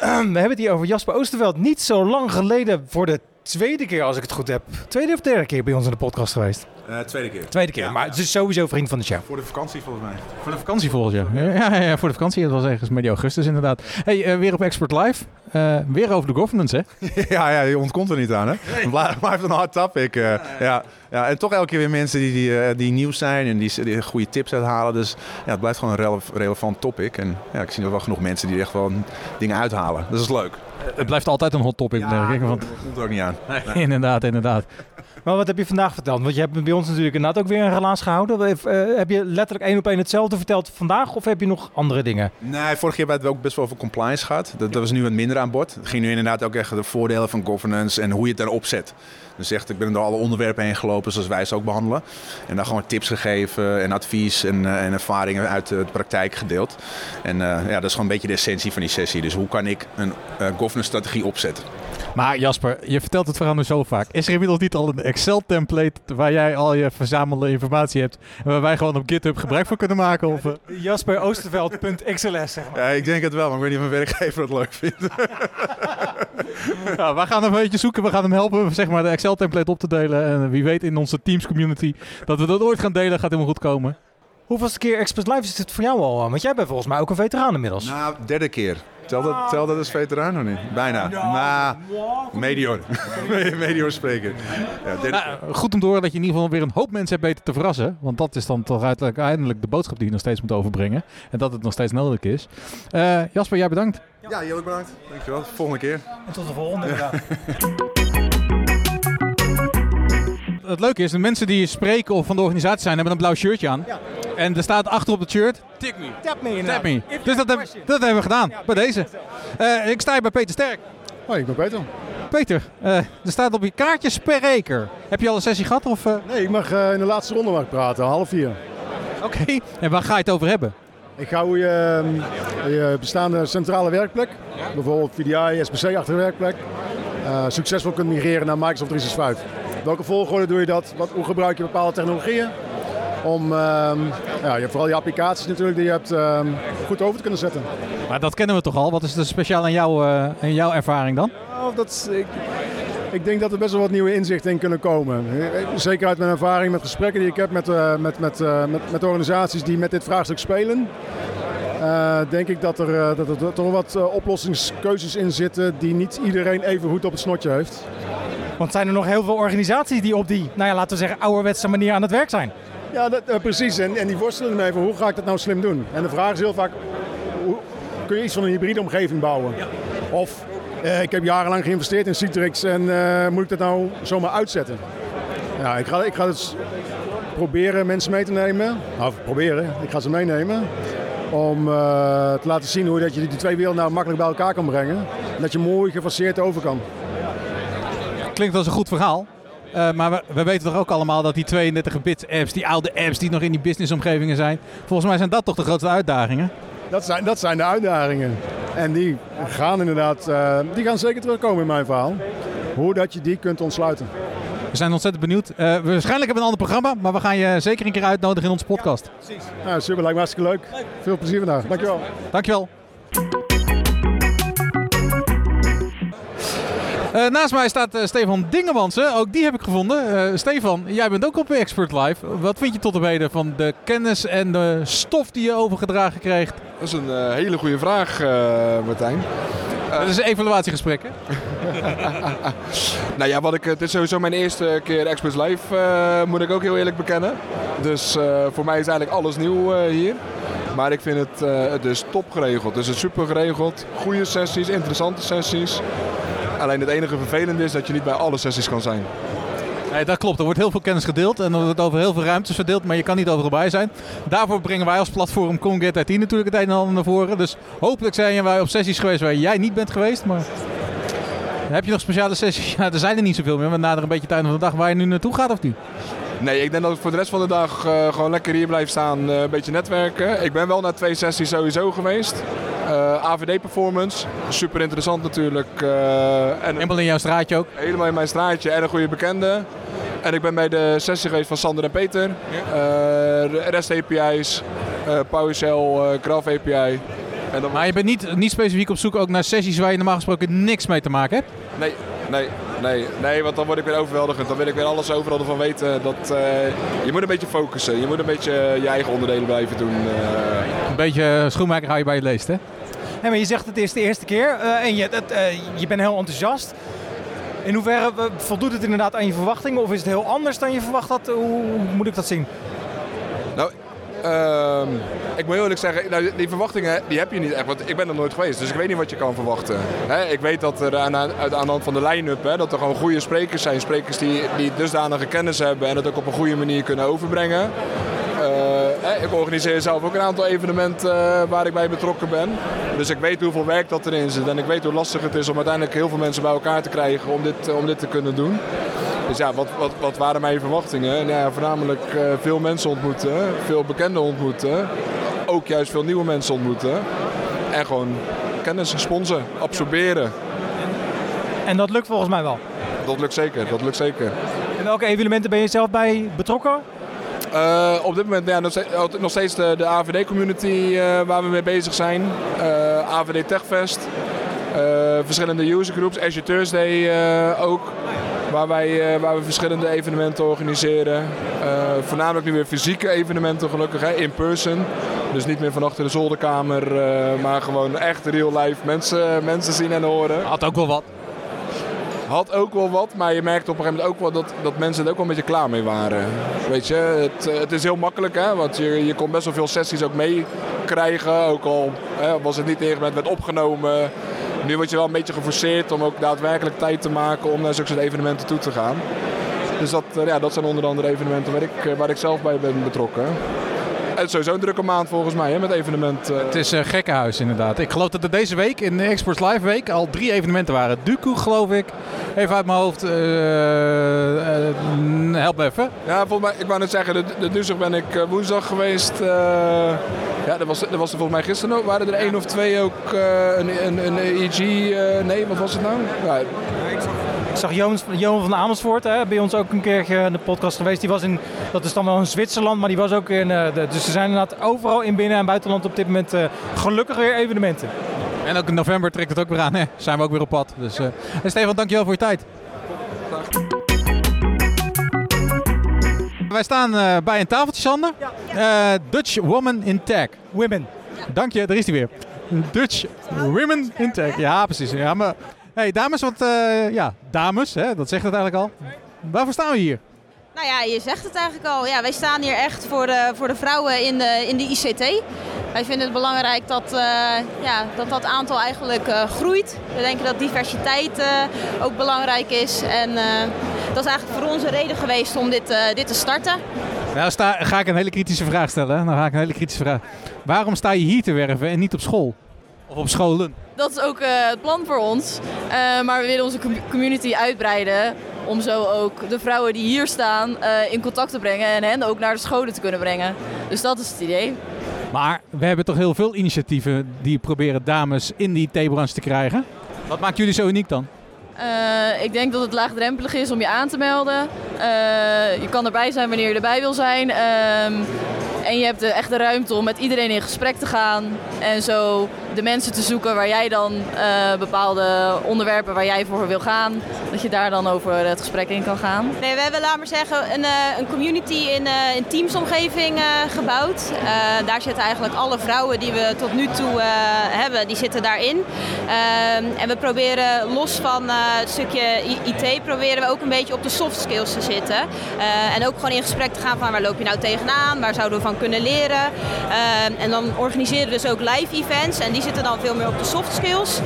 We hebben het hier over Jasper Oosterveld. Niet zo lang geleden voor de tweede keer, als ik het goed heb. Tweede of derde keer bij ons in de podcast geweest. Eh, tweede keer. Tweede keer, maar het is sowieso vriend van de show. Voor de vakantie volgens mij. Voor de vakantie volgens jaar. Ja, ja, ja, voor de vakantie. Het was ergens medio augustus inderdaad. Hey, eh, weer op Expert Live. Eh, weer over de governance, hè? ja, ja, je ontkomt er niet aan, hè? Het blij- blijft een hard topic. ja, ja, en toch elke keer weer mensen die, die, die nieuw zijn en die, die goede tips uithalen. Dus ja, het blijft gewoon een rele- relevant topic. En ja, ik zie er wel genoeg mensen die er echt wel dingen uithalen. Dus dat is leuk. Het blijft altijd een hot topic, denk ik. Want... Dat komt er ook niet aan. Nee, inderdaad, inderdaad. Maar wat heb je vandaag verteld? Want je hebt bij ons natuurlijk inderdaad ook weer een relaas gehouden. Heb, eh, heb je letterlijk één op één hetzelfde verteld vandaag? Of heb je nog andere dingen? Nee, vorige keer hebben we het ook best wel over compliance gehad. Dat, dat was nu wat minder aan bod. Het ging nu inderdaad ook echt de voordelen van governance en hoe je het daarop zet. Dus echt, ik ben door alle onderwerpen heen gelopen zoals wij ze ook behandelen. En dan gewoon tips gegeven en advies en, eh, en ervaringen uit de praktijk gedeeld. En eh, ja, dat is gewoon een beetje de essentie van die sessie. Dus hoe kan ik een eh, governance strategie opzetten? Maar Jasper, je vertelt het verhaal nu zo vaak. Is er inmiddels niet al een Excel-template waar jij al je verzamelde informatie hebt... en waar wij gewoon op GitHub gebruik van kunnen maken? Of, eh? JasperOosterveld.xls zeg maar. Ja, ik denk het wel, maar ik weet niet of mijn werkgever het leuk vindt. Ja, wij gaan hem een beetje zoeken. We gaan hem helpen zeg maar, de Excel-template op te delen. En wie weet in onze Teams-community dat we dat ooit gaan delen. Gaat helemaal goed komen. Hoeveelste keer Express Live is dit voor jou al? Want jij bent volgens mij ook een veteraan inmiddels. Nou, derde keer. Tel dat, tel dat als veteraan of niet? Bijna. Maar medior. medior spreker. Ja, Nou, goed om te horen dat je in ieder geval weer een hoop mensen hebt weten te verrassen. Want dat is dan toch uiteindelijk eindelijk de boodschap die je nog steeds moet overbrengen. En dat het nog steeds nodig is. Eh, Jasper, jij bedankt. Ja, heel erg bedankt. Dankjewel. Volgende keer. En tot de volgende. Het leuke is, de mensen die spreken of van de organisatie zijn, hebben een blauw shirtje aan. En er staat achter op het shirt, tik me. Tap me Tap me. Dus dat, heb- dat hebben we gedaan, bij deze. Eh, ik sta hier bij Peter Sterk. Hoi, ik ben Peter. Peter, eh, er staat op je kaartjes per reker. Heb je al een sessie gehad? Of, eh? Nee, ik mag eh, in de laatste ronde mag praten, half vier. Oké, en waar ga je het over hebben? Ik ga hoe je je bestaande centrale werkplek, bijvoorbeeld VDI, SBC-achtige werkplek, eh, succesvol kunt migreren naar Microsoft 365. Welke volgorde doe je dat? Wat, hoe gebruik je bepaalde technologieën? Om ehm, ja, je, vooral je applicaties natuurlijk die je hebt ehm, goed over te kunnen zetten. Maar dat kennen we toch al. Wat is er speciaal aan, jou, aan jouw ervaring dan? Nou, dat ik, ik denk dat er best wel wat nieuwe inzichten in kunnen komen. Zeker uit mijn ervaring met gesprekken die ik heb met, eh, met, met, eh, met, met organisaties die met dit vraagstuk spelen. denk ik dat er, dat er, er wat oplossingskeuzes in zitten die niet iedereen even goed op het snotje heeft. Want zijn er nog heel veel organisaties die op die, nou ja, laten we zeggen, ouderwetse manier aan het werk zijn? Ja, dat, eh, precies. En, en die worstelen ermee van hoe ga ik dat nou slim doen? En de vraag is heel vaak, hoe, kun je iets van een hybride omgeving bouwen. Of eh, ik heb jarenlang geïnvesteerd in Citrix en eh, moet ik dat nou zomaar uitzetten? Ja, ik ga, ik ga het proberen mensen mee te nemen. Nou, proberen, ik ga ze meenemen. Om te laten zien hoe dat je die twee werelden nou makkelijk bij elkaar kan brengen. En dat je mooi gefaseerd over kan. Klinkt als een goed verhaal. Eh, maar we, we weten toch ook allemaal dat die 32-bit apps, die oude apps die nog in die businessomgevingen zijn, volgens mij zijn dat toch de grootste uitdagingen? Dat zijn, dat zijn de uitdagingen. En die gaan inderdaad, eh, die gaan zeker terugkomen in mijn verhaal. Hoe dat je die kunt ontsluiten. We zijn ontzettend benieuwd. Eh, we waarschijnlijk hebben we een ander programma, maar we gaan je zeker een keer uitnodigen in onze podcast. Ja, super, lijkt me hartstikke leuk. Veel plezier vandaag. Dankjewel. Dankjewel. Eh, naast mij staat eh, Stefan Dingemansen. Ook die heb ik gevonden. Eh, Stefan, jij bent ook op Expert Live. Wat vind je tot op heden van de kennis en de stof die je overgedragen kreeg? Dat is een hele goede vraag, Martijn. Dat is een evaluatiegesprek, hè? nou ja, wat ik, het is sowieso mijn eerste keer Experts Live, moet ik ook heel eerlijk bekennen. Dus voor mij is eigenlijk alles nieuw hier. Maar ik vind het, het is top geregeld. Het is super geregeld. Goede sessies, interessante sessies. Alleen het enige vervelende is dat je niet bij alle sessies kan zijn. Nee, dat klopt. Er wordt heel veel kennis gedeeld en er wordt over heel veel ruimtes verdeeld, maar je kan niet overal bij zijn. Daarvoor brengen wij als platform Conget IT natuurlijk het een en ander naar voren. Dus hopelijk zijn wij op sessies geweest waar jij niet bent geweest, maar... Heb je nog speciale sessies? Ja, er zijn er niet zoveel meer, maar na er een beetje tijd van de dag waar je nu naartoe gaat of niet? Nee, ik denk dat ik voor de rest van de dag eh, gewoon lekker hier blijf staan, eh, een beetje netwerken. Ik ben wel naar twee sessies sowieso geweest. Eh, AVD Performance, super interessant natuurlijk. en Helemaal in jouw straatje ook? Helemaal in mijn straatje en een goede bekende. En ik ben bij de sessie geweest van Sander en Peter. REST API's, PowerShell, Graph API. En dan... Maar je bent niet, niet specifiek op zoek ook naar sessies waar je normaal gesproken niks mee te maken hebt? Nee, nee, nee, nee, want dan word ik weer overweldigend. Dan wil ik weer alles overal ervan weten. Dat, eh, je moet een beetje focussen. Je moet een beetje je eigen onderdelen blijven doen. eh. Een beetje schoenmaker hou je bij je leest, hè? Nee, maar je zegt het is de eerste keer eh, en je, dat, eh, je bent heel enthousiast. In hoeverre eh, voldoet het inderdaad aan je verwachtingen of is het heel anders dan je verwacht had? Hoe, hoe moet ik dat zien? Ehm, ik moet heel eerlijk zeggen, nou, die verwachtingen die heb je niet echt. Want ik ben er nooit geweest, dus ik weet niet wat je kan verwachten. Ik weet dat er aan, de hand van de line-up, dat er gewoon goede sprekers zijn. Sprekers die, die dusdanige kennis hebben en het ook op een goede manier kunnen overbrengen. Eh, ik organiseer zelf ook een aantal evenementen eh, waar ik bij betrokken ben. Dus ik weet hoeveel werk dat erin zit. En ik weet hoe lastig het is om uiteindelijk heel veel mensen bij elkaar te krijgen om dit, om dit te kunnen doen. Dus ja, wat, wat, wat waren mijn verwachtingen? Nou ja, voornamelijk eh, veel mensen ontmoeten, veel bekenden ontmoeten. Ook juist veel nieuwe mensen ontmoeten. En gewoon kennis, sponsen, absorberen. En dat lukt volgens mij wel. Dat lukt zeker, dat lukt zeker. En welke evenementen ben je zelf bij betrokken? Eh, op dit moment ja, nog steeds, de, de AVD-community eh, waar we mee bezig zijn. Eh, AVD Techfest. Verschillende usergroups. Azure Thursday ook. Waar, wij, eh, waar we verschillende evenementen organiseren. Eh, voornamelijk nu weer fysieke evenementen gelukkig, hè, in person. Dus niet meer van achter de zolderkamer, eh, maar gewoon echt real life mensen, mensen zien en horen. Had ook wel wat. Had ook wel wat, maar je merkte op een gegeven moment ook wel dat, dat mensen er ook wel een beetje klaar mee waren. Weet je, het, het is heel makkelijk, hè, want je, je kon best wel veel sessies ook meekrijgen. Ook al hè, was het niet ingebed, werd opgenomen. Nu word je wel een beetje geforceerd om ook daadwerkelijk tijd te maken om naar zulke soort evenementen toe te gaan. Dus dat, eh, ja, dat zijn onder andere evenementen waar ik, eh, waar ik zelf bij ben betrokken. Het is sowieso een drukke maand volgens mij hè, met evenementen. Het is een gekkenhuis inderdaad. Ik geloof dat er deze week in de Exports Live Week al drie evenementen waren. Duku geloof ik. Even uit mijn hoofd. eh, eh, help me even. Ja, volgens mij, ik wou net zeggen, de, de Duzig ben ik eh, woensdag geweest. eh, ja, dat was, dat was er volgens mij gisteren ook. Waren er één of twee ook eh, een, een, een EG? eh, nee, wat was het nou? Ja, Ik zag Johan, Johan van Amersfoort hè, bij ons ook een keer in de podcast geweest. Die was in, dat is dan wel in Zwitserland, maar die was ook in. eh, de, dus er zijn inderdaad overal in binnen- en buitenland op dit moment eh, gelukkig weer evenementen. En ook in november trekt het ook weer aan. Hè? Zijn we ook weer op pad. Dus, eh en Stefan, dankjewel voor je tijd. Wij staan eh, bij een tafeltje, Sander. Eh, Dutch Woman in Tech. Women. Dank je, daar is hij weer. Dutch Women in Tech. Ja, precies. Ja, maar, hey, dames, wat, eh, ja, dames, hè, dat zegt het eigenlijk al. Waarvoor staan we hier? Nou ja, je zegt het eigenlijk al. Ja, wij staan hier echt voor de, voor de vrouwen in de, in de ICT. Wij vinden het belangrijk dat eh, ja, dat, dat aantal eigenlijk eh, groeit. We denken dat diversiteit ook belangrijk is. En dat is eigenlijk voor ons een reden geweest om dit, dit te starten. Nou sta, ga ik een hele kritische vraag stellen. Dan ga ik een hele kritische vraag. Waarom sta je hier te werven en niet op school? Of op scholen? Dat is ook eh, het plan voor ons. Eh, maar we willen onze com- community uitbreiden. Om zo ook de vrouwen die hier staan eh, in contact te brengen. En hen ook naar de scholen te kunnen brengen. Dus dat is het idee. Maar we hebben toch heel veel initiatieven die proberen dames in die theebranche te krijgen. Wat maakt jullie zo uniek dan? Ik denk dat het laagdrempelig is om je aan te melden. Je kan erbij zijn wanneer je erbij wil zijn. Ehm, en je hebt de echte ruimte om met iedereen in gesprek te gaan. En zo de mensen te zoeken waar jij dan eh, bepaalde onderwerpen waar jij voor wil gaan. Dat je daar dan over het gesprek in kan gaan. Nee, we hebben, laat maar zeggen, een, eh, een community in een teamsomgeving eh, gebouwd. Eh, daar zitten eigenlijk alle vrouwen die we tot nu toe hebben, die zitten daarin. Ehm, en we proberen los van het stukje IT, proberen we ook een beetje op de soft skills te zitten. En ook gewoon in gesprek te gaan van waar loop je nou tegenaan, waar zouden we van kunnen leren. Ehm, en dan organiseren we dus ook live events en die zitten dan veel meer op de soft skills.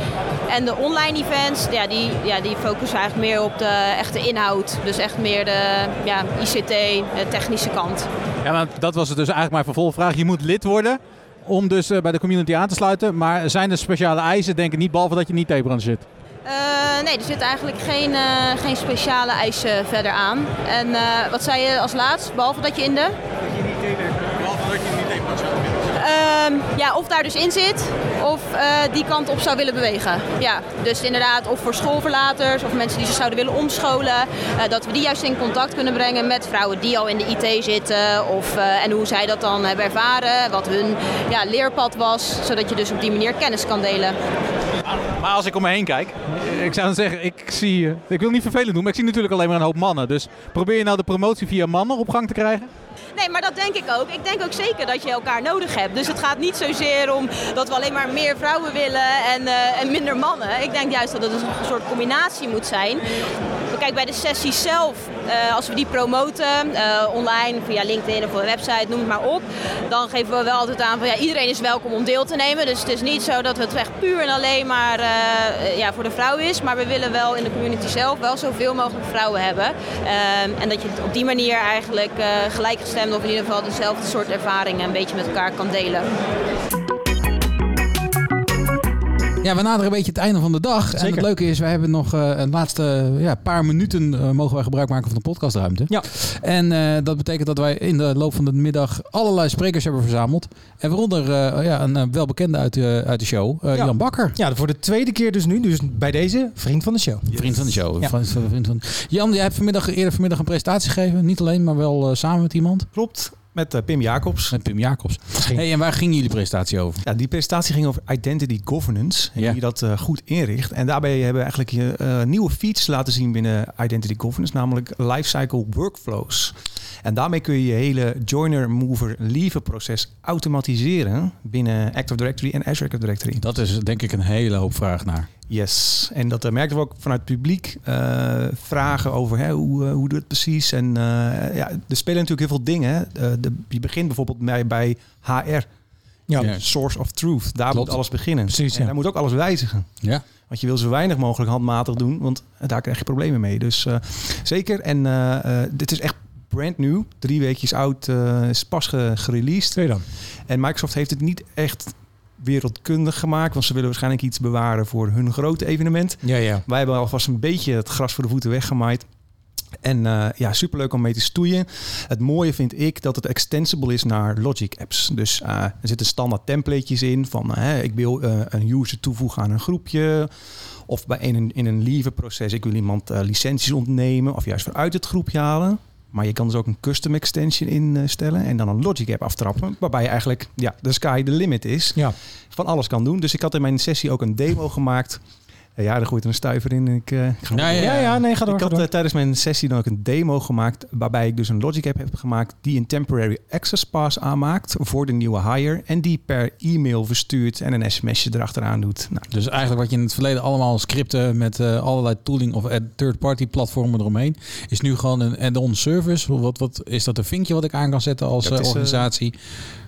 En de online events, ja, die, ja, die focussen eigenlijk meer op de echte inhoud. Dus echt meer de ja, ICT, de technische kant. Ja, maar dat was het dus eigenlijk mijn vervolgvraag. Je moet lid worden om dus eh, bij de community aan te sluiten. Maar zijn er speciale eisen? Denk ik niet, behalve dat je niet theebranche zit. Eh, nee, er zitten eigenlijk geen, eh, geen speciale eisen verder aan. En eh, wat zei je als laatst, behalve dat je in de... Behalve dat je niet theebranche Ehm, ja, of daar dus in zit, of eh, die kant op zou willen bewegen. Ja, dus inderdaad, of voor schoolverlaters, of mensen die zich zouden willen omscholen. eh, dat we die juist in contact kunnen brengen met vrouwen die al in de IT zitten. Of, eh, en hoe zij dat dan hebben ervaren, wat hun ja, leerpad was. Zodat je dus op die manier kennis kan delen. Maar als ik om me heen kijk, ik zou dan zeggen, ik zie, ik wil niet vervelend doen, maar ik zie natuurlijk alleen maar een hoop mannen. Dus probeer je nou de promotie via mannen op gang te krijgen? Nee, maar dat denk ik ook. Ik denk ook zeker dat je elkaar nodig hebt. Dus het gaat niet zozeer om dat we alleen maar meer vrouwen willen en, eh, en minder mannen. Ik denk juist dat het een soort combinatie moet zijn. Kijk, bij de sessies zelf, eh, als we die promoten, eh, online, via LinkedIn of een website, noem het maar op. Dan geven we wel altijd aan van ja, iedereen is welkom om deel te nemen. Dus het is niet zo dat het echt puur en alleen maar ja, voor de vrouw is. Maar we willen wel in de community zelf wel zoveel mogelijk vrouwen hebben. Ehm, en dat je op die manier eigenlijk eh gelijkgestemd of in ieder geval dezelfde soort ervaringen een beetje met elkaar kan delen. Ja, we naderen een beetje het einde van de dag. En het leuke is, wij hebben nog eh, een laatste ja, paar minuten eh, mogen wij gebruik maken van de podcastruimte. Ja. En eh, dat betekent dat wij in de loop van de middag allerlei sprekers hebben verzameld. En waaronder ja, een welbekende uit de, uit de show, Jan Bakker. Ja, voor de tweede keer dus nu. Dus bij deze vriend van de show. Vriend van de show. Ja. Van- van- vriend van... Jan, jij hebt vanmiddag, eerder vanmiddag een presentatie gegeven. Niet alleen, maar wel samen met iemand. Klopt, met eh, Pim Jacobs. Met Pim Jacobs. Hey, en waar ging jullie presentatie over? Ja, die presentatie ging over identity governance. En hoe je dat eh, goed inricht. En daarbij hebben we eigenlijk je eh, nieuwe features laten zien binnen identity governance. Namelijk lifecycle workflows. En daarmee kun je je hele joiner, mover, leaver proces automatiseren binnen Active Directory en Azure Active Directory. Dat is denk ik een hele hoop vraag naar. Yes, en dat eh, merkten we ook vanuit het publiek. eh, vragen over hè, hoe, eh, hoe doet het precies. En ja, er spelen natuurlijk heel veel dingen. de, je begint bijvoorbeeld bij, bij HR. Ja. Source of truth. Daar Klopt. moet alles beginnen. Precies, en ja. daar moet ook alles wijzigen. Ja. Want je wil zo weinig mogelijk handmatig doen, want daar krijg je problemen mee. Dus zeker. En dit is echt brand new. Drie weekjes oud, is pas ge- gereleased. Twee dan. En Microsoft heeft het niet echt wereldkundig gemaakt, want ze willen waarschijnlijk iets bewaren voor hun grote evenement. Ja, ja. Wij hebben alvast een beetje het gras voor de voeten weggemaaid. En eh, ja, superleuk om mee te stoeien. Het mooie vind ik dat het extensible is naar Logic apps. Dus eh, er zitten standaard templatejes in van eh, ik wil een user toevoegen aan een groepje. Of bij een, in een leave proces, ik wil iemand licenties ontnemen of juist vanuit het groepje halen. Maar je kan dus ook een custom extension instellen en dan een Logic app aftrappen. Waarbij je eigenlijk ja, de sky the limit is. Ja. Van alles kan doen. Dus ik had in mijn sessie ook een demo gemaakt. Ja, er gooit er een stuiver in. Ik, eh, ik ga Ja, ja, ja. Ja, nee, ga door, Ik ga had door. eh, tijdens mijn sessie dan ook een demo gemaakt. Waarbij ik dus een Logic app heb gemaakt. Die een temporary access pass aanmaakt voor de nieuwe hire. En die per e-mail verstuurt en een sms'je erachteraan doet. Nou, Dus eigenlijk wat je in het verleden allemaal scripten met eh, allerlei tooling of third-party platformen eromheen, is nu gewoon een add-on service. Wat, wat is dat een vinkje wat ik aan kan zetten als is, organisatie?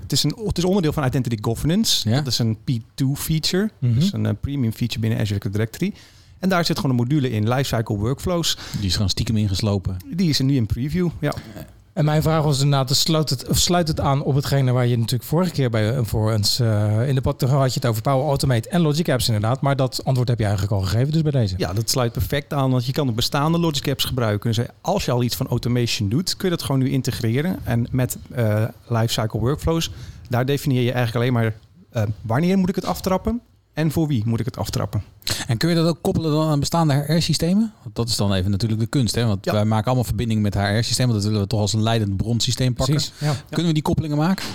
Het, is een, het is onderdeel van Identity Governance. Dat is een P2 feature. Dus een eh, premium feature binnen Azure Active Directory. En daar zit gewoon een module in, Lifecycle Workflows. Die is gewoon stiekem ingeslopen. Die is er nu in preview, ja. En mijn vraag was inderdaad, sluit het, sluit het aan op hetgene waar je natuurlijk vorige keer bij eh, voor ons eh, in de podcast had je het over Power Automate en Logic Apps inderdaad. Maar dat antwoord heb je eigenlijk al gegeven dus bij deze. Ja, dat sluit perfect aan, want je kan de bestaande Logic Apps gebruiken. Dus als je al iets van automation doet, kun je dat gewoon nu integreren. En met eh, Lifecycle Workflows, daar definieer je eigenlijk alleen maar eh, wanneer moet ik het aftrappen en voor wie moet ik het aftrappen. En kun je dat ook koppelen dan aan bestaande HR-systemen? Dat is dan even natuurlijk de kunst. Hè? Want wij maken allemaal verbindingen met HR-systemen. Dat willen we toch als een leidend bronsysteem pakken. Precies, ja. Kunnen we die koppelingen maken?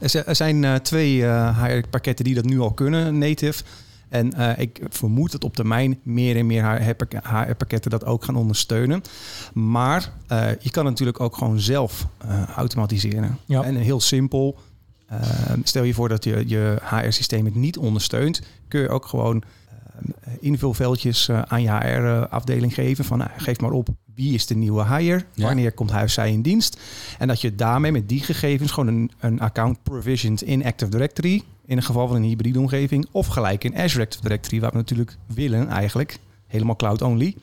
Er zi- zijn eh, twee eh, HR-pakketten die dat nu al kunnen, native. En eh, ik vermoed dat op termijn meer en meer HR-pakketten dat ook gaan ondersteunen. Maar eh, je kan natuurlijk ook gewoon zelf eh, automatiseren. En heel simpel. Eh, stel je voor dat je, je HR-systeem het niet ondersteunt, kun je ook gewoon eh, invulveldjes eh, aan je HR-afdeling geven. Van nou, geef maar op wie is de nieuwe hire, Ja. wanneer komt huis zij in dienst. En dat je daarmee met die gegevens gewoon een, een account provisioned in Active Directory. In het geval van een hybride omgeving. Of gelijk in Azure Active Directory, waar we natuurlijk willen eigenlijk. Helemaal cloud only.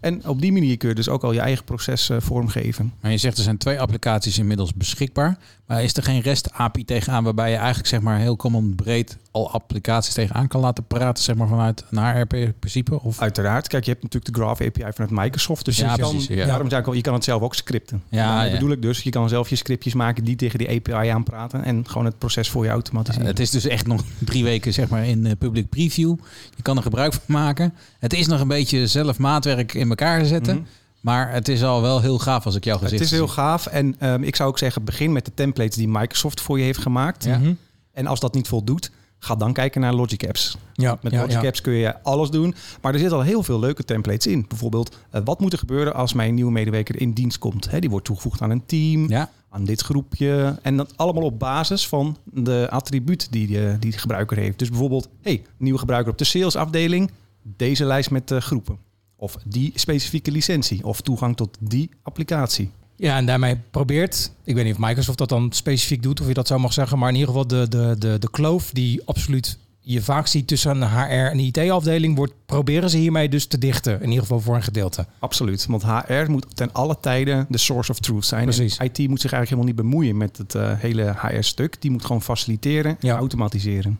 En op die manier kun je dus ook al je eigen proces eh, vormgeven. Maar je zegt er zijn twee applicaties inmiddels beschikbaar. Maar is er geen REST API tegenaan waarbij je eigenlijk zeg maar heel common breed al applicaties tegenaan kan laten praten zeg maar vanuit een HR-principe? Of? Uiteraard. Kijk, je hebt natuurlijk de Graph API vanuit Microsoft. Dus Ja, je, kan, precies, ja. daarom zei ik al, je kan het zelf ook scripten. Ja. bedoel ik dus. Je kan zelf je scriptjes maken die tegen die API aanpraten. En gewoon het proces voor je automatiseren. Het is dus echt nog drie weken zeg maar in eh, public preview. Je kan er gebruik van maken. Het is nog een beetje zelf maatwerk in elkaar zetten. Mhm. Maar het is al wel heel gaaf als ik jouw gezicht Het is zie. heel gaaf. En ehm, ik zou ook zeggen, begin met de templates die Microsoft voor je heeft gemaakt. Ja. Mhm. En als dat niet voldoet, ga dan kijken naar Logic Apps. Ja, Met ja, Logic ja. Apps kun je alles doen. Maar er zitten al heel veel leuke templates in. Bijvoorbeeld, eh, wat moet er gebeuren als mijn nieuwe medewerker in dienst komt? Hè, die wordt toegevoegd aan een team, aan dit groepje. En dat allemaal op basis van de attribuut die de, die de gebruiker heeft. Dus bijvoorbeeld, hey, nieuwe gebruiker op de salesafdeling. Deze lijst met eh, groepen. Of die specifieke licentie. Of toegang tot die applicatie. Ja, en daarmee probeert, ik weet niet of Microsoft dat dan specifiek doet, of je dat zo mag zeggen, maar in ieder geval de, de, de, de kloof die absoluut je vaak ziet tussen een HR en een IT-afdeling, wordt, proberen ze hiermee dus te dichten, in ieder geval voor een gedeelte. Absoluut, want HR moet ten alle tijden de source of truth zijn. Precies. En IT moet zich eigenlijk helemaal niet bemoeien met het eh, hele HR-stuk. Die moet gewoon faciliteren, automatiseren.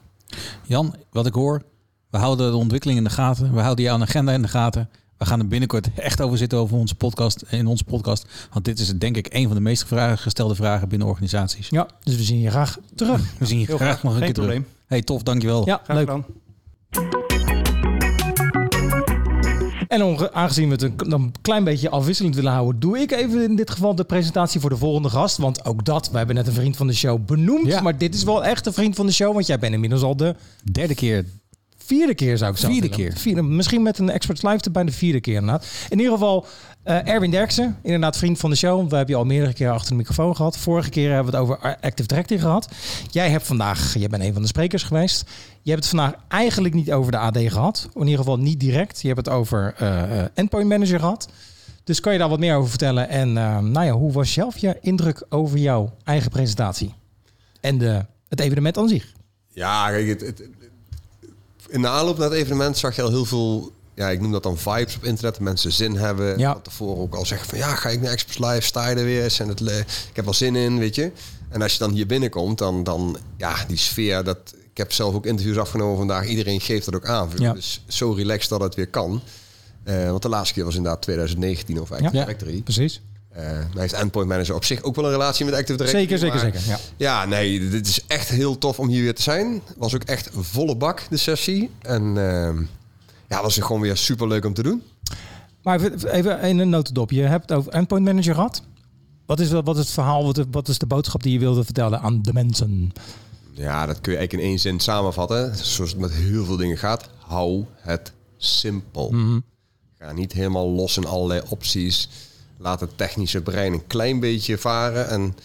Jan, wat ik hoor, we houden de ontwikkeling in de gaten. We houden jouw agenda in de gaten. We gaan er binnenkort echt over zitten over onze podcast, in onze podcast. Want dit is denk ik een van de meest gestelde vragen binnen organisaties. Ja, dus we zien je graag terug. We zien je Heel graag, graag. nog een keer terug. Hey, tof, dankjewel. Ja, leuk. En onge- aangezien we het een, dan een klein beetje afwisselend willen houden, doe ik even in dit geval de presentatie voor de volgende gast. Want ook dat, wij hebben net een vriend van de show benoemd. Maar dit is wel echt een vriend van de show, want jij bent inmiddels al de derde keer. Vierde keer zou ik zeggen. Vierde keer. Vierde, misschien met een Experts Live erbij de vierde keer inderdaad. In ieder geval eh, Erwin Derksen, inderdaad vriend van de show. We hebben je al meerdere keer achter de microfoon gehad. Vorige keer hebben we het over Active Directory gehad. Jij hebt vandaag, jij bent een van de sprekers geweest. Je hebt het vandaag eigenlijk niet over de AD gehad. In ieder geval niet direct. Je hebt het over eh, eh, Endpoint Manager gehad. Dus kan je daar wat meer over vertellen? En nou ja, hoe was zelf je indruk over jouw eigen presentatie? En de, het evenement aan zich? Ja, kijk, het, het- in de aanloop naar het evenement zag je al heel veel, ja, ik noem dat dan vibes op internet. dat Mensen zin hebben. Ja. Van tevoren ook al zeggen van ja, ga ik naar Express Live, sta je er weer? En het, ik heb wel zin in, weet je. En als je dan hier binnenkomt, dan, dan ja, die sfeer, dat, ik heb zelf ook interviews afgenomen vandaag. Iedereen geeft dat ook aan. Ja. Dus zo relaxed dat het weer kan. Eh, want de laatste keer was inderdaad 2019 of Active Ja, Directory. precies. Eh nou heeft Endpoint Manager op zich ook wel een relatie met Active Directory. Zeker, zeker, zeker. Ja. ja, nee, dit is echt heel tof om hier weer te zijn. Was ook echt volle bak, de sessie. En ehm ja, was er gewoon weer super leuk om te doen. Maar even- in een notendop. Je hebt het over Endpoint Manager gehad. Wat is, wat is het verhaal, wat, wat is de boodschap die je wilde vertellen aan de mensen? Ja, dat kun je eigenlijk in één zin samenvatten. Zoals het met heel veel dingen gaat. Hou het simpel. Mhm. Ga niet helemaal los in allerlei opties. Laat het technische brein een klein beetje varen. En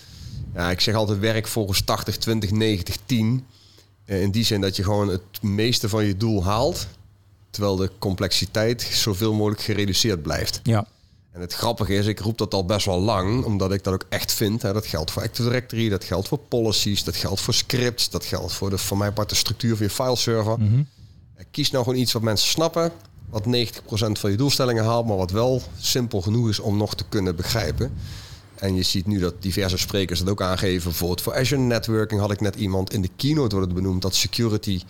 ja, ik zeg altijd werk volgens 80, 20, 90, 10. Eh, In die zin dat je gewoon het meeste van je doel haalt. Terwijl de complexiteit zoveel mogelijk gereduceerd blijft. Ja. En het grappige is, ik roep dat al best wel lang, omdat ik dat ook echt vind. Hè. Dat geldt voor Active Directory, dat geldt voor policies, dat geldt voor scripts, dat geldt voor de voor mij part de structuur van je fileserver. Eh, Kies nou gewoon iets wat mensen snappen, wat 90% van je doelstellingen haalt, maar wat wel simpel genoeg is om nog te kunnen begrijpen. En je ziet nu dat diverse sprekers dat ook aangeven. Bijvoorbeeld voor Azure Networking had ik net iemand in de keynote wordt het benoemd dat security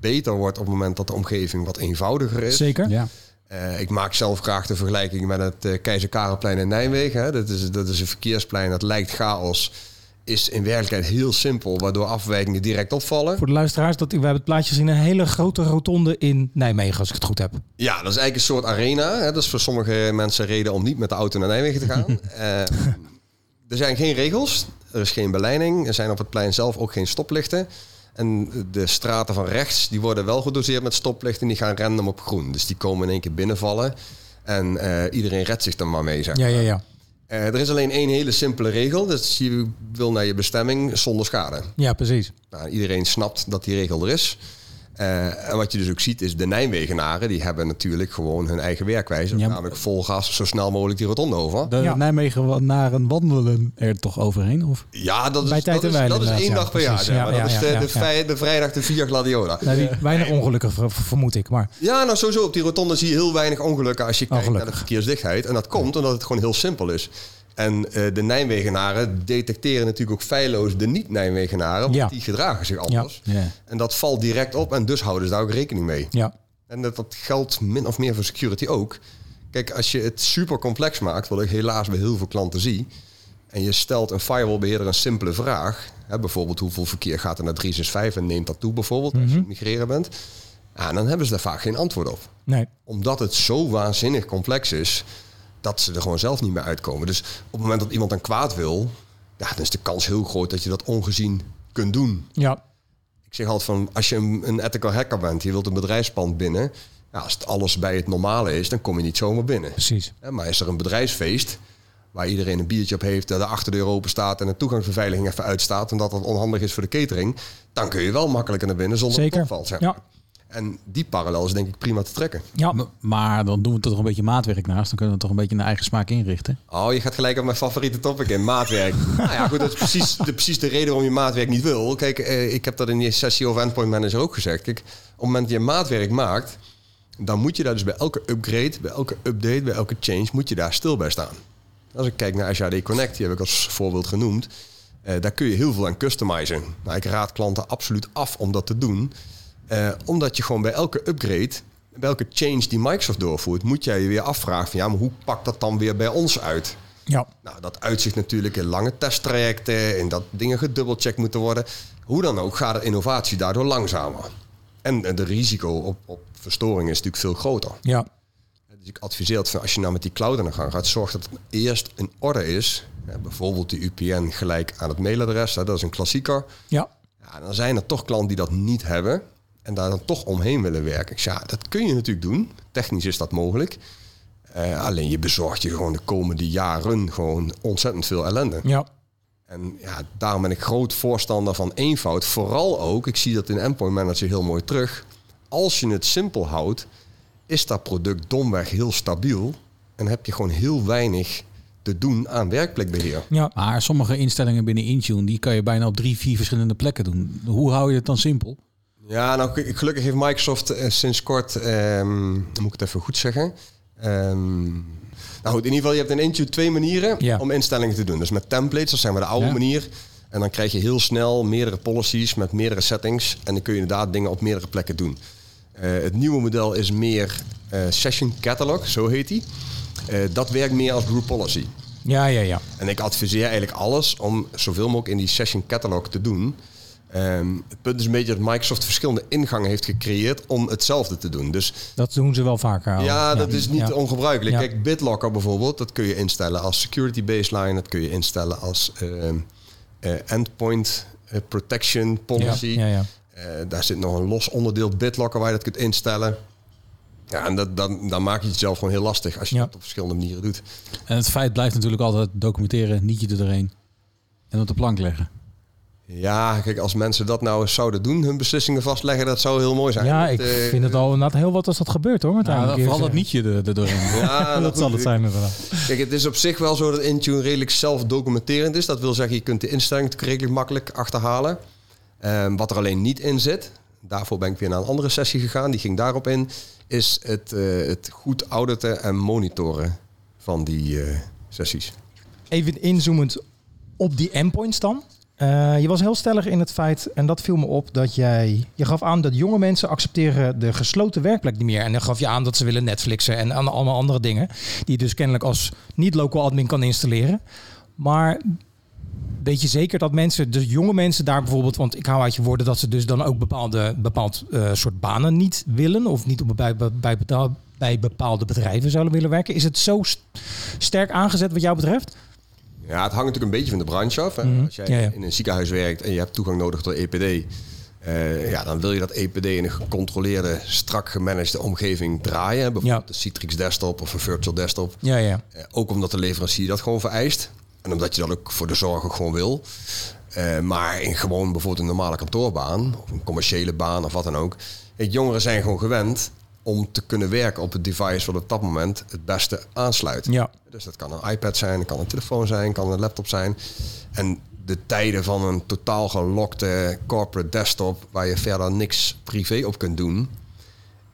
beter wordt op het moment dat de omgeving wat eenvoudiger is. Zeker. Ja. Eh, ik maak zelf graag de vergelijking met het eh, Keizer Karelplein in Nijmegen. Hè. Dat, is, dat is een verkeersplein dat lijkt chaos. Is in werkelijkheid heel simpel, waardoor afwijkingen direct opvallen. Voor de luisteraars, dat, we hebben het plaatje zien. Een hele grote rotonde in Nijmegen, als ik het goed heb. Ja, dat is eigenlijk een soort arena. Hè. Dat is voor sommige mensen reden om niet met de auto naar Nijmegen te gaan. Eh, er zijn geen regels, er is geen beleiding. Er zijn op het plein zelf ook geen stoplichten. En de straten van rechts, die worden wel gedoseerd met stoplichten. Die gaan random op groen. Dus die komen in één keer binnenvallen. En eh, iedereen redt zich er maar mee, zeg Ja, ja, ja. Eh, er is alleen één hele simpele regel. Dat is je wil naar je bestemming zonder schade. Ja, precies. Nou, iedereen snapt dat die regel er is. Eh, en wat je dus ook ziet is de Nijmegenaren, die hebben natuurlijk gewoon hun eigen werkwijze. Namelijk vol gas, zo snel mogelijk die rotonde over. De Nijmegen naar een wandelen er toch overheen? Of? Ja, dat is, Bij tijd dat en is, dat is één dag per ja, jaar. zeg maar. Dat ja, is de, ja, de, ja. vrij- de vrijdag de Via Gladiola. Nou, die, weinig ongelukken ver- ver- vermoed ik. Maar Ja, nou sowieso op die rotonde zie je heel weinig ongelukken als je kijkt naar de verkeersdichtheid. En dat komt omdat het gewoon heel simpel is. En eh, de Nijmegenaren detecteren natuurlijk ook feilloos de niet-Nijmegenaren, want Ja. die gedragen zich anders. Ja. En dat valt direct op en dus houden ze daar ook rekening mee. Ja. En dat, dat geldt min of meer voor security ook. Kijk, als je het super complex maakt, wat ik helaas bij heel veel klanten zie, en je stelt een firewallbeheerder een simpele vraag, hè, bijvoorbeeld hoeveel verkeer gaat er naar 365 en neemt dat toe bijvoorbeeld, als je Mhm. het migreren bent, ja, dan hebben ze daar vaak geen antwoord op. nee. Omdat het zo waanzinnig complex is, dat ze er gewoon zelf niet meer uitkomen. Dus op het moment dat iemand dan kwaad wil, ja, dan is de kans heel groot dat je dat ongezien kunt doen. Ja. Ik zeg altijd van, als je een, een ethical hacker bent, je wilt een bedrijfspand binnen. Ja, als het alles bij het normale is, dan kom je niet zomaar binnen. Precies. Hè, Maar is er een bedrijfsfeest waar iedereen een biertje op heeft, dat de achterdeur open staat en de toegangsbeveiliging even uitstaat en dat dat onhandig is voor de catering, dan kun je wel makkelijker naar binnen zonder Zeker. opvalt. maar. Ja. En die parallel is denk ik prima te trekken. Ja. Maar dan doen we toch een beetje maatwerk naast. Dan kunnen we toch een beetje naar eigen smaak inrichten. Oh, je gaat gelijk op mijn favoriete topic in, maatwerk. nou ja, goed, dat is precies de, precies de reden waarom je maatwerk niet wil. Kijk, eh, ik heb dat in die sessie over Endpoint Manager ook gezegd. Kijk, op het moment dat je maatwerk maakt, dan moet je daar dus bij elke upgrade, bij elke update, bij elke change, moet je daar stil bij staan. Als ik kijk naar Azure AD Connect, die heb ik als voorbeeld genoemd, eh, daar kun je heel veel aan customizen. Nou, ik raad klanten absoluut af om dat te doen. Eh, omdat je gewoon bij elke upgrade, bij elke change die Microsoft doorvoert, moet jij je weer afvragen van ja, maar hoe pakt dat dan weer bij ons uit? Ja. Nou, dat uitzicht natuurlijk in lange testtrajecten, in dat dingen gedubbelcheckt moeten worden. Hoe dan ook gaat de innovatie daardoor langzamer. En de risico op, op verstoring is natuurlijk veel groter. Ja. Dus ik adviseer dat van als je nou met die cloud aan de gang gaat, zorg dat het eerst in orde is. Ja, bijvoorbeeld de UPN gelijk aan het mailadres, hè, dat is een klassieker. Ja. Ja, dan zijn er toch klanten die dat niet hebben en daar dan toch omheen willen werken. Ik zeg, ja, dat kun je natuurlijk doen. Technisch is dat mogelijk. Eh, alleen je bezorgt je gewoon de komende jaren gewoon ontzettend veel ellende. Ja. En ja, daarom ben ik groot voorstander van eenvoud. Vooral ook, ik zie dat in Endpoint Manager heel mooi terug. Als je het simpel houdt, is dat product domweg heel stabiel. En heb je gewoon heel weinig te doen aan werkplekbeheer. Ja. Maar sommige instellingen binnen Intune, die kan je bijna op drie, vier verschillende plekken doen. Hoe hou je het dan simpel? Ja, nou gelukkig heeft Microsoft eh, sinds kort, ehm, dan moet ik het even goed zeggen. Ehm, nou goed, in ieder geval, je hebt in Intune twee manieren Ja. om instellingen te doen. Dus met templates, dat zijn we de oude Ja. manier. En dan krijg je heel snel meerdere policies met meerdere settings. En dan kun je inderdaad dingen op meerdere plekken doen. Eh, het nieuwe model is meer eh, Session Catalog, zo heet die. Dat werkt meer als group policy. Ja, ja, ja. En ik adviseer eigenlijk alles om zoveel mogelijk in die session catalog te doen. Ehm, het punt is een beetje dat Microsoft verschillende ingangen heeft gecreëerd om hetzelfde te doen. Dus Dat doen ze wel vaker. al. ja, dat is niet Ja. ongebruikelijk. Ja. Kijk, BitLocker bijvoorbeeld, dat kun je instellen als security baseline. Dat kun je instellen als ehm, eh, endpoint eh, protection policy. Ja, ja, ja. Eh, daar zit nog een los onderdeel BitLocker waar je dat kunt instellen. Ja, en dat, dan, dan maak je het zelf gewoon heel lastig als je dat op verschillende manieren doet. En het feit blijft natuurlijk altijd documenteren, nietje er doorheen. En op de plank leggen. Ja, kijk, als mensen dat nou eens zouden doen, hun beslissingen vastleggen, dat zou heel mooi zijn. Ja, Dat, ik eh, vind het al inderdaad heel wat als dat gebeurt hoor. uiteindelijk. vooral dat Eerst, nietje er, er doorheen. Ja, dat zal het zijn inderdaad. Kijk, het is op zich wel zo dat Intune redelijk zelfdocumenterend is. Dat wil zeggen, je kunt de instelling redelijk makkelijk achterhalen. Ehm, wat er alleen niet in zit, daarvoor ben ik weer naar een andere sessie gegaan, die ging daarop in, is het, eh, het goed auditen en monitoren van die eh, sessies. Even inzoomend op die endpoints dan. Eh, je was heel stellig in het feit, en dat viel me op, dat jij... Je gaf aan dat jonge mensen accepteren de gesloten werkplek niet meer. En dan gaf je aan dat ze willen Netflixen en an- allemaal andere dingen. Die je dus kennelijk als niet-local admin kan installeren. Maar weet je zeker dat mensen, de jonge mensen daar bijvoorbeeld... Want ik hou uit je woorden dat ze dus dan ook bepaalde bepaald eh, soort banen niet willen. Of niet op, bij, bij, bepaalde bedrijven zouden willen werken. Is het zo st- sterk aangezet wat jou betreft? Ja, het hangt natuurlijk een beetje van de branche af. Hè. Mhm. Als jij Ja, ja. in een ziekenhuis werkt en je hebt toegang nodig tot EPD... eh, ja, dan wil je dat EPD in een gecontroleerde, strak gemanagede omgeving draaien. Bijvoorbeeld een Citrix desktop of een virtual desktop. Ja, ja. Eh, ook omdat de leverancier dat gewoon vereist. En omdat je dat ook voor de zorg ook gewoon wil. Eh, maar in gewoon bijvoorbeeld een normale kantoorbaan... of een commerciële baan of wat dan ook... Jongeren zijn gewoon gewend om te kunnen werken op het device... wat op dat moment het beste aansluit. Ja. Dus dat kan een iPad zijn, kan een telefoon zijn, kan een laptop zijn. En de tijden van een totaal gelokte corporate desktop... waar je verder niks privé op kunt doen...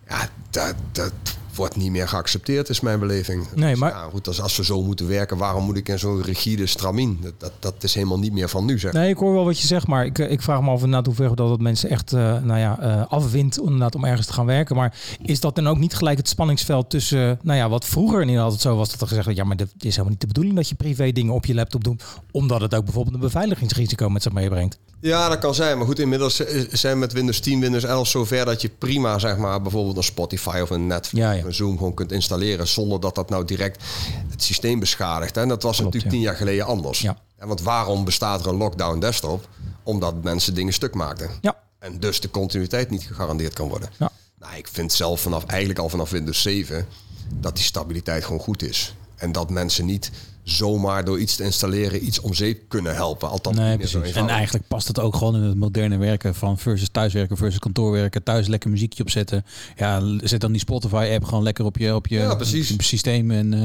ja, dat, dat wordt niet meer geaccepteerd, is mijn beleving. Nee, Dus maar- ja, goed, als, als we zo moeten werken, waarom moet ik in zo'n rigide stramien? Dat, dat, dat is helemaal niet meer van nu, zeg. Nee, ik hoor wel wat je zegt, maar ik, ik vraag me af inderdaad hoe ver dat het mensen echt eh, nou ja, eh, afwindt inderdaad, om ergens te gaan werken. Maar is dat dan ook niet gelijk het spanningsveld tussen, nou ja, wat vroeger in altijd zo was, dat er gezegd werd, ja, maar het is helemaal niet de bedoeling dat je privé dingen op je laptop doet, omdat het ook bijvoorbeeld een beveiligingsrisico met zich meebrengt. Ja, dat kan zijn. Maar goed, inmiddels zijn met Windows 10, Windows 11 zover dat je prima, zeg maar, bijvoorbeeld een Spotify of een Netflix of een Zoom gewoon kunt installeren zonder dat dat nou direct het systeem beschadigt. En dat was natuurlijk tien jaar geleden anders. Ja. Want waarom bestaat er een lockdown desktop? Omdat mensen dingen stuk maakten. Ja. En dus de continuïteit niet gegarandeerd kan worden. Ja. Nou, ik vind zelf vanaf eigenlijk al vanaf Windows 7 dat die stabiliteit gewoon goed is. En dat mensen niet zomaar door iets te installeren iets om zeep kunnen helpen. Althans, Nee. En eigenlijk past het ook gewoon in het moderne werken van versus thuiswerken versus kantoorwerken. Thuis lekker muziekje opzetten. Ja, zet dan die Spotify-app gewoon lekker op je, op je, Ja, precies. systeem. En eh,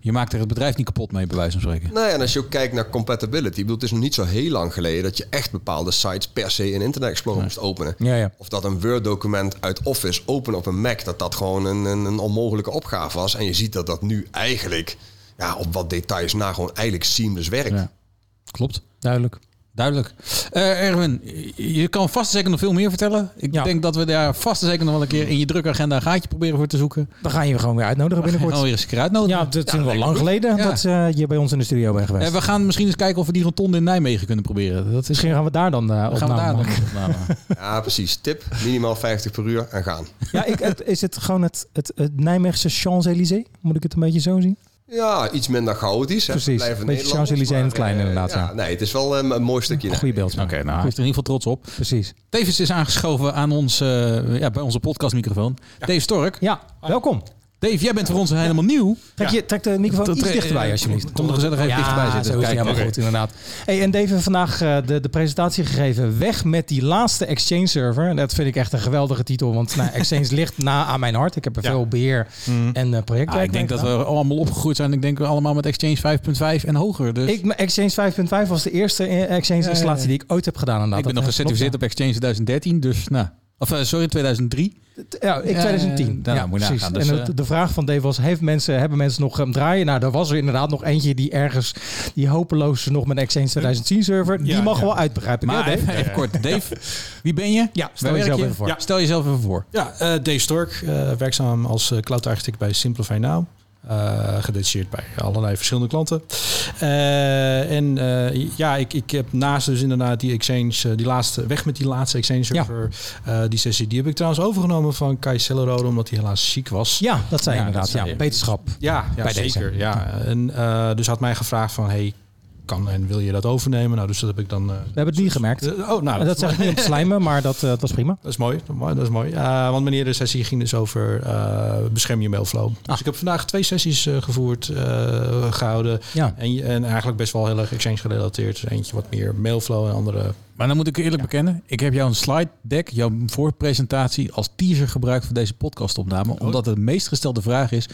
je maakt er het bedrijf niet kapot mee, bij wijze van spreken. Nou ja, en als je ook kijkt naar compatibility. Ik bedoel, het is nog niet zo heel lang geleden dat je echt bepaalde sites per se in Internet Explorer moest openen. Ja, ja. Of dat een Word-document uit Office openen op een Mac, dat dat gewoon een, een, een onmogelijke opgave was. En je ziet dat dat nu eigenlijk, ja, op wat details na, gewoon eigenlijk seamless werkt. Klopt. Duidelijk. Duidelijk. Eh, Erwin, je kan vast en zeker nog veel meer vertellen. Ik denk dat we daar vast en zeker nog wel een keer in je drukke agenda een gaatje proberen voor te zoeken. Dan ga je gewoon weer uitnodigen binnenkort. Gewoon weer eens een keer uitnodigen. Ja, het is wel lang geleden Ja. dat eh, je bij ons in de studio bent geweest. En we gaan misschien eens kijken of we die rotonde in Nijmegen kunnen proberen. Dat is... Misschien gaan we daar dan uh, gaan we daar dan. Ja, precies. Tip, minimaal 50 per uur en gaan. Ja, ik, het, is het gewoon het, het, het Nijmeegse Champs-Élysées? Moet ik het een beetje zo zien? Ja, iets minder chaotisch. hè. Precies. Blijven Een beetje Champs-Élysées in het klein eh, inderdaad, ja. Nee, het is wel eh, een mooi stukje. Goeie beeld. Oké, nou, hij is er in ieder geval trots op. Precies. Tevens is aangeschoven aan ons, eh, ja, bij onze podcastmicrofoon. Dave Stork. Ja, welkom. Dave, jij bent voor ons helemaal nieuw. Trek, je, trek de microfoon iets eh, dichterbij, alsjeblieft. Kom er gezellig even ja, dichterbij zitten. Zo is helemaal goed, inderdaad. Hey, en Dave heeft vandaag eh, de, de presentatie gegeven. Weg met die laatste Exchange server. En Dat vind ik echt een geweldige titel. Want nou, Exchange ligt na aan mijn hart. Ik heb er Ja. veel beheer en eh projectwerk Ah, ik denk dat we allemaal opgegroeid zijn. Ik denk we allemaal met Exchange 5.5 en hoger. Dus Ik, Exchange 5.5 was de eerste eh, Exchange installatie die ik ooit heb gedaan. inderdaad. ik ben Dat, nog eh, gecertificeerd op Exchange 2013. Dus nou, of eh, sorry, 2003. Ja, ik Eh, 2010. nou, ja, moet je precies. nagaan. Dus, en eh, het- de vraag van Dave was, heeft mensen, hebben mensen nog hem draaien? Nou, er was er inderdaad nog eentje die ergens, die hopeloos nog met Exchange 2010 uitbegrijp Die Ja, mag ja. wel uit, begrijp ik. Maar even, Dave? even kort. Dave, wie ben je? Ja, stel jezelf even voor. Ja. Stel jezelf even voor. Ja, eh, Dave Stork, eh, werkzaam als eh, cloud architect bij Simplify Now. Eh gedetacheerd bij allerlei verschillende klanten. Eh, en eh, ja, ik, ik heb naast dus inderdaad die Exchange, die laatste, weg met die laatste Exchange server, die sessie, die heb ik trouwens overgenomen van Kai Sellerode, omdat hij helaas ziek was. Ja, dat zei Ja, inderdaad. dat Ja, wetenschap. Ja, ja Bij zeker. deze. Ja. En, dus had mij gevraagd van, hey, kan en wil je dat overnemen? Nou, dus dat heb ik dan... eh, We hebben het niet gemerkt. oh, nou, En dat zeg ik niet om te slijmen, maar dat, eh, dat was prima. Dat is mooi, dat is mooi. Dat is mooi. Eh, want meneer, de sessie ging dus over eh bescherm je mailflow. Ah. Dus ik heb vandaag twee sessies eh, gevoerd, eh, gehouden. Ja. En, en eigenlijk best wel heel erg exchange gerelateerd. Dus Eentje wat meer mailflow en andere... Maar dan moet ik eerlijk bekennen, ik heb jouw slide deck, jouw voorpresentatie als teaser gebruikt voor deze podcastopname. Omdat de meest gestelde vraag is,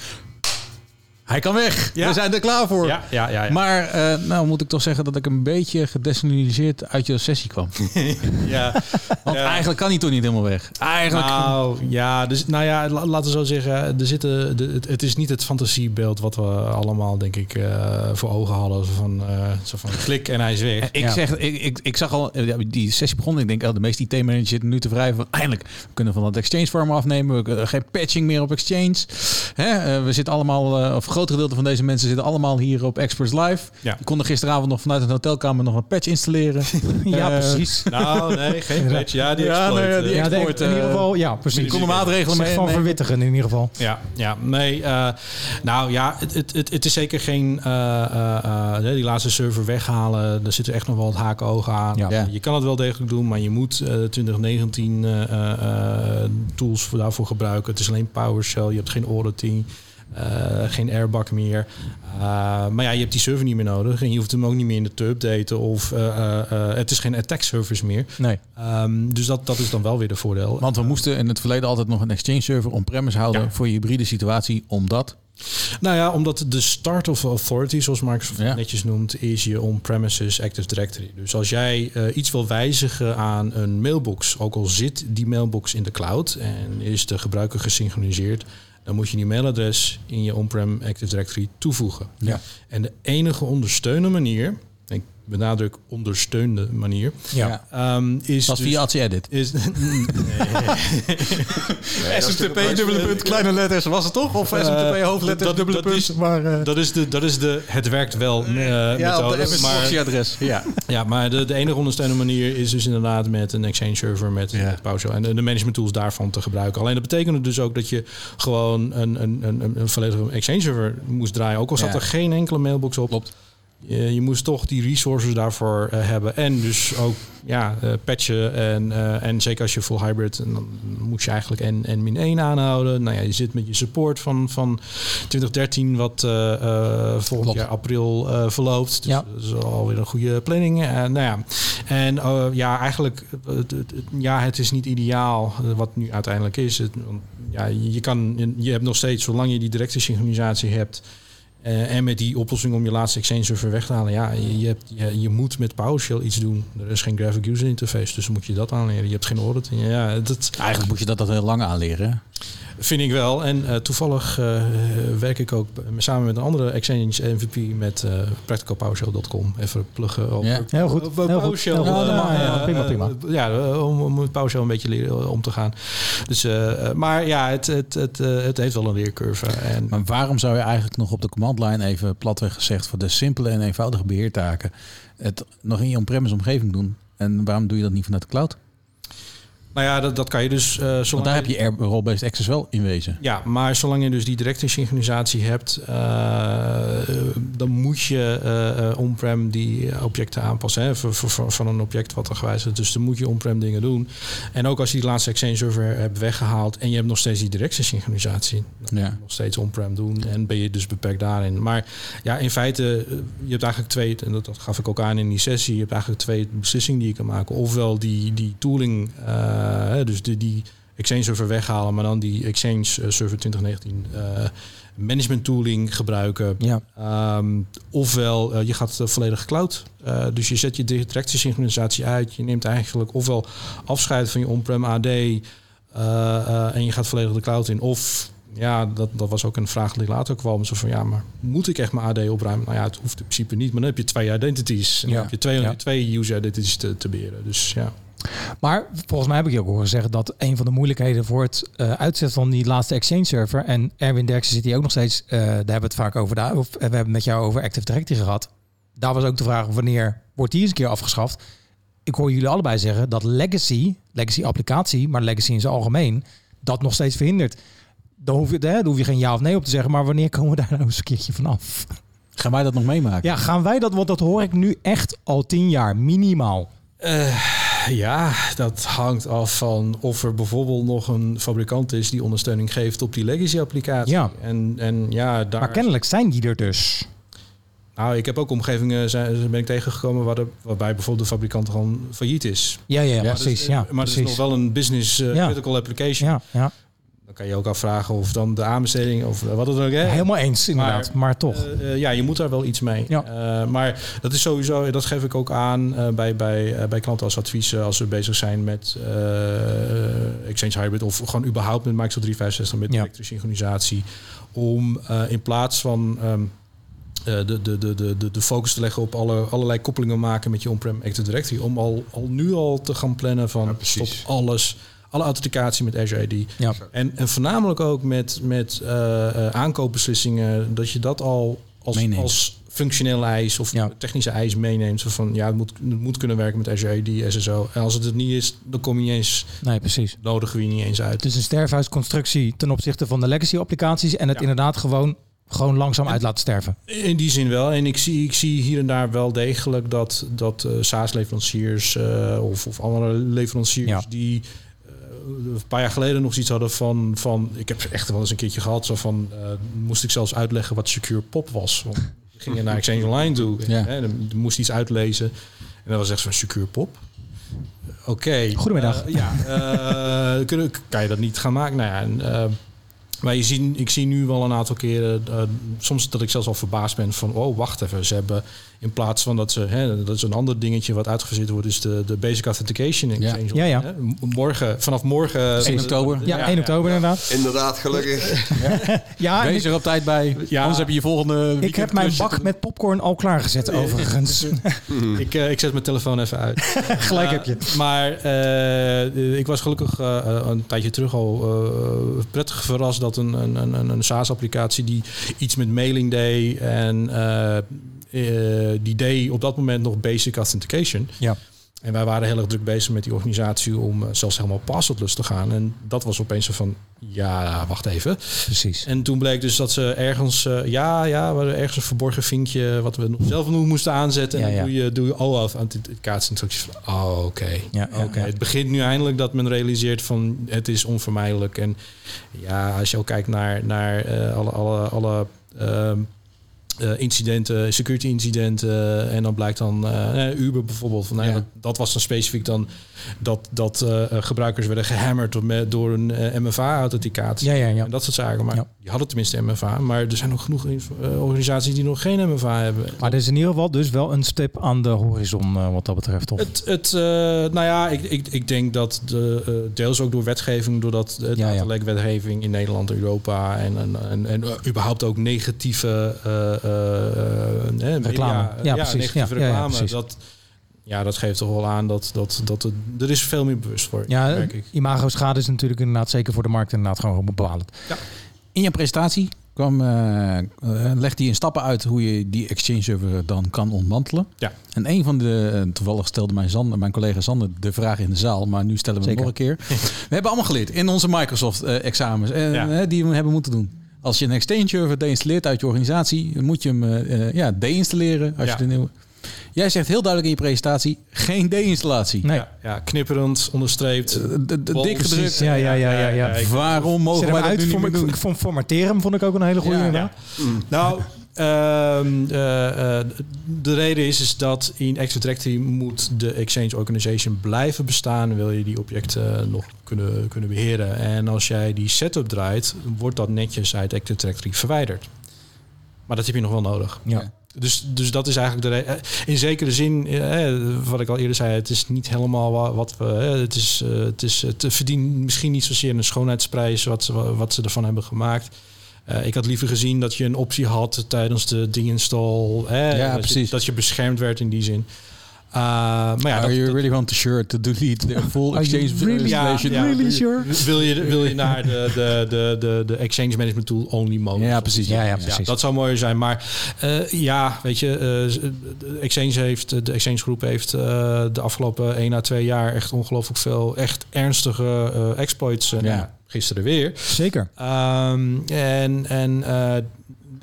hij kan weg. We zijn er klaar voor. Ja, ja, ja. ja. Maar eh, nou moet ik toch zeggen dat ik een beetje gedesillusioneerd uit je sessie kwam. ja. Want eigenlijk kan hij toch niet helemaal weg. Eigenlijk. Nou ja, dus, nou ja, la- laten we zo zeggen. Er zitten, de, het, het is niet het fantasiebeeld wat we allemaal, denk ik, eh, voor ogen hadden. Zo van, eh, zo van klik en hij is weg. Ik, zeg, ik, ik, ik zag al, ja, die sessie begon. Ik denk, oh, de meeste IT-managers zitten nu te wrijven. Eindelijk, we kunnen van dat Exchange farm afnemen. We kunnen geen patching meer op Exchange. Hè? we zitten allemaal, eh, of groot gedeelte van deze mensen zitten allemaal hier op Experts Live. Ja. Die konden gisteravond nog vanuit een hotelkamer nog een patch installeren. Ja, Eh, precies. Nou, nee, geen patch. Ja, die Ja, exploit, nee, eh. die Ja, de- exploit, in ieder eh, geval, ja, precies. Die konden maatregelen mee. van verwittigen in ieder geval. Ja, ja, nee. nou ja, het, het, het, het is zeker geen. eh, die laatste server weghalen. Daar zitten echt nog wel wat haken ogen aan. Ja. Je kan het wel degelijk doen, maar je moet eh 2019 eh, eh, eh, tools voor daarvoor gebruiken. Het is alleen PowerShell. Je hebt geen auditing. Eh, geen airbag meer. Eh, maar ja, je hebt die server niet meer nodig. En je hoeft hem ook niet meer in de te updaten. Of eh, het is geen attack service meer. Nee. Ehm, dus dat, dat is dan wel weer de voordeel. Want we moesten in het verleden altijd nog een Exchange server on-premise houden voor je hybride situatie. Omdat Nou ja, omdat de start of authority, zoals Microsoft netjes noemt, is je on-premises Active Directory. Dus als jij iets wil wijzigen aan een mailbox, ook al zit die mailbox in de cloud en is de gebruiker gesynchroniseerd, dan moet je die mailadres in je on-prem Active Directory toevoegen. Ja. En de enige ondersteunende manier, benadruk ondersteunde manier, Ja. ehm, is was dus- via ATS Edit. Is, SMTP, dubbele punt, kleine letters, was het toch? Of SMTP, hoofdletters, dat, dubbele dat punt? Is, maar, eh, dat, is de, dat is de het werkt wel eh ja, op de methode. Maar, adres. Ja. ja, maar de, de enige ondersteunende manier is dus inderdaad met een Exchange server met, met PowerShell en de, de management tools daarvan te gebruiken. Alleen dat betekende dus ook dat je gewoon een, een, een, een- een volledige Exchange server moest draaien. Ook al zat Ja. er geen enkele mailbox op. Klopt. Je, je moest toch die resources daarvoor eh, hebben. En dus ook ja, eh, patchen. En, eh, en zeker als je full hybrid, en dan moet je eigenlijk N, N min 1 aanhouden. Nou ja, je zit met je support van, van 2013, wat volgend jaar april verloopt. Dus Ja. dat is alweer een goede planning. En nou ja, en eh, ja, eigenlijk, ja, het is niet ideaal wat nu uiteindelijk is. Het, ja, je kan, je hebt nog steeds, zolang je die directe synchronisatie hebt. Eh, en met die oplossing om je laatste Exchange server weg te halen. Ja, je, hebt, je, moet met PowerShell iets doen. Er is geen graphic user interface, dus moet je dat aanleren. Je hebt geen auditing. Ja, dat, Eigenlijk moet je dat, dat heel lang aanleren. Vind ik wel. En eh, toevallig eh, werk ik ook samen met een andere Exchange MVP met practicalpowershell.com. Even pluggen op, Ja. Heel goed. op Heel goed. PowerShell. Goed. eh, Ja, prima, prima. ja, om, om met PowerShell een beetje leren om te gaan. Dus, maar ja, het, het, het, het heeft wel een leercurve. En, Maar waarom zou je eigenlijk nog op de command line even platweg gezegd voor de simpele en eenvoudige beheertaken het nog in je on-premise omgeving doen? En waarom doe je dat niet vanuit de cloud? Nou ja, dat, dat kan je dus... eh, zolang Want daar heb je Air- role-based access wel in wezen. Ja, maar zolang je dus die directe synchronisatie hebt, eh, dan moet je eh, on-prem die objecten aanpassen. Hè, voor, voor- voor- van een object wat er gewijzigd is. Dus dan moet je on-prem dingen doen. En ook als je die laatste Exchange server hebt weggehaald en je hebt nog steeds die directe synchronisatie, dan Ja. je nog steeds on-prem doen en ben je dus beperkt daarin. Maar ja, in feite, je hebt eigenlijk twee, en dat, dat gaf ik ook aan in die sessie, je hebt eigenlijk twee beslissingen die je kan maken. Ofwel die, die tooling, hè, dus die, die Exchange server weghalen, maar dan die Exchange eh, server 2019 eh, management tooling gebruiken. Ja. Ehm, ofwel eh, je gaat eh, volledig cloud. Eh, dus je zet je directe synchronisatie uit. Je neemt eigenlijk ofwel afscheid van je on-prem AD eh, eh, en je gaat volledig de cloud in. Of ja, dat, dat was ook een vraag die later kwam. Zo van ja, maar moet ik echt mijn AD opruimen? Nou ja, het hoeft in principe niet. Maar dan heb je twee identities. En dan Ja. heb je twee, Ja. twee user identities te, te beheren. Dus ja. Maar volgens mij heb ik je ook horen zeggen dat een van de moeilijkheden voor het eh, uitzetten van die laatste Exchange server, en Erwin Derksen zit hier ook nog steeds, eh, daar hebben we het vaak over, daar, of, eh, we hebben het met jou over Active Directory gehad. Daar was ook de vraag wanneer wordt die eens een keer afgeschaft. Ik hoor jullie allebei zeggen dat legacy, legacy applicatie, maar legacy in zijn algemeen, dat nog steeds verhindert. Dan hoef, je, hè, daar hoef je geen ja of nee op te zeggen, maar wanneer komen we daar nou eens een keertje vanaf? Gaan wij dat nog meemaken? Ja, gaan wij dat, want dat hoor ik nu echt al tien jaar, minimaal. Eh, ja, dat hangt af van of er bijvoorbeeld nog een fabrikant is die ondersteuning geeft op die legacy-applicatie. Ja. En, en ja, daar. Maar kennelijk zijn die er dus. Nou, ik heb ook omgevingen zijn, ben ik tegengekomen waar de, waarbij bijvoorbeeld de fabrikant gewoon failliet is. Ja, ja, ja, Maar precies, ja, maar het is nog wel een business eh, Ja. critical application. Ja, ja. Dan kan je ook afvragen of dan de aanbesteding of wat het ook is. Helemaal eens, inderdaad. Maar, toch. Eh, eh, ja, je moet daar wel iets mee. Eh, maar dat is sowieso, dat geef ik ook aan eh, bij, bij, eh, bij klanten als advies eh, als we bezig zijn met eh, Exchange Hybrid of gewoon überhaupt met Microsoft 365 met elektrische synchronisatie. Om eh, in plaats van ehm, eh, de, de, de, de, de, de focus te leggen op alle, allerlei koppelingen maken met je on-prem Active Directory. Om al, al nu al te gaan plannen van stop alles. Alle authenticatie met Azure AD. Ja. En, en voornamelijk ook met, met eh, eh, aankoopbeslissingen. Dat je dat al als, Meeneemt. als functionele eis of technische eis meeneemt. Zo van ja, het moet, het moet kunnen werken met Azure AD, SSO. En als het het niet is, dan kom je niet eens. Nee, precies. Nodigen we je niet eens uit. Het is een sterfhuisconstructie ten opzichte van de legacy applicaties. En het inderdaad gewoon, gewoon langzaam uit laten sterven. In die zin wel. En ik zie, ik zie hier en daar wel degelijk dat, dat eh, SaaS-leveranciers of, of andere leveranciers die eh, een paar jaar geleden nog iets hadden van, van ik heb echt wel eens een keertje gehad, zo van eh, moest ik zelfs uitleggen wat secure pop was. Want we gingen naar Exchange Online toe. Ja. Hè, dan moest iets uitlezen. En dat was echt van secure pop. Oké. Goedemiddag. Eh, ja, eh, kunnen, kan je dat niet gaan maken? Nou ja, en, eh, maar je ziet, ik zie nu wel een aantal keren, eh, soms dat ik zelfs al verbaasd ben van, oh wacht even, ze hebben in plaats van dat ze, hè, dat is een ander dingetje wat uitgezet wordt, is de, de basic authentication in Ja. Ja, ja. Hè. Morgen, vanaf morgen. 1 oktober. Ja, 1 oktober inderdaad. Inderdaad, gelukkig. Ja, Wees er op tijd bij. Anders heb je je volgende Ik heb mijn bak met popcorn al klaargezet overigens. ik, eh, ik zet mijn telefoon even uit. Gelijk heb je. Maar eh, ik was gelukkig een tijdje terug al eh, prettig verrast dat een, een, een, een SaaS-applicatie die iets met mailing deed en eh, eh, die deed op dat moment nog basic authentication. Ja. En wij waren heel erg druk bezig met die organisatie om eh, zelfs helemaal passwordless te gaan. En dat was opeens zo van, ja, wacht even. Precies. En toen bleek dus dat ze ergens, eh, ja, ja, we ergens een verborgen vinkje wat we zelf nog moesten aanzetten. En dan ja. doe je, doe je OAuth authenticatie. En toen dacht je van, oh, oké. Ja, Het begint nu eindelijk dat men realiseert van het is onvermijdelijk. En ja, als je ook kijkt naar, naar eh, alle, alle, alle ehm, eh, incidenten, security incidenten. En dan blijkt dan eh, Uber bijvoorbeeld. Van, nou ja, Ja. dat, dat was dan specifiek dan dat, dat eh, eh, gebruikers werden gehammerd door, een eh, MFA-authenticatie. Ja, ja, ja. En dat soort zaken. Maar die hadden tenminste MFA. Maar er zijn nog genoeg eh, organisaties die nog geen MFA hebben. Maar er is in ieder geval dus wel een stip aan de horizon eh, wat dat betreft. Toch? Het, het, eh, nou ja, ik, ik, ik denk dat de, eh, deels ook door wetgeving, doordat de Ja, ja. datalek-wetgeving in Nederland en Europa en, en, en, en eh, überhaupt ook negatieve eh, eh, eh, media- Reclame. Ja, precies. Ja, ja, ja, reclame. precies. dat, ja, dat geeft toch wel aan dat, dat, dat het, er is veel meer bewustwording, Ja, merk ik. imago-schade is natuurlijk inderdaad zeker voor de markt inderdaad gewoon bepalend. In je presentatie kwam, eh eh, legde je in stappen uit hoe je die Exchange server dan kan ontmantelen. Ja. En een van de, eh, toevallig stelde mijn, Sander, mijn collega Sander de vraag in de zaal, maar nu stellen we Zeker. hem nog een keer. We hebben allemaal geleerd in onze Microsoft-examens en Ja. eh, die we hebben moeten doen. Als je een Exchange server deinstalleert uit je organisatie, moet je hem eh, eh, ja, deinstalleren. Als Ja. je de nieuwe... Jij zegt heel duidelijk in je presentatie, geen deinstallatie. Nee. Ja, ja, knipperend, onderstreept. de- de- bol- dik gedrukt. Ja, ja, ja, ja. ja. Waarom mogen wij dat uit, nu niet meer doen? ik vond formateren vond ik ook een hele goede Ja. inderdaad. Nou, eh, eh, de reden is, is dat in Active Directory moet de Exchange Organization blijven bestaan. Wil je die objecten nog kunnen, kunnen beheren. En als jij die setup draait, wordt dat netjes uit Active Directory verwijderd. Maar dat heb je nog wel nodig. Ja. Dus, dus dat is eigenlijk de reden. In zekere zin, eh, wat ik al eerder zei, het is niet helemaal wa- wat we. eh, het, is, eh, het, is, het verdient misschien niet zozeer een schoonheidsprijs wat ze, wat ze ervan hebben gemaakt. Eh, ik had liever gezien dat je een optie had tijdens de ding-install. hè, Ja, dat je- precies. dat je beschermd werd in die zin. Uh, maar ja, Are dat, you really want to sure to delete the full exchange really- ja, Really sure? Wil je, wil je naar de, de, de, de, de Exchange Management Tool only mode? Ja, precies. Ja, ja, precies. dat zou mooi zijn. Maar eh, ja, weet je, eh, de Exchange heeft, de Exchange Groep heeft eh, de afgelopen 1 à 2 jaar echt ongelooflijk veel echt ernstige eh, exploits. eh, Ja. Nou, gisteren weer. Zeker. Ehm, en en eh,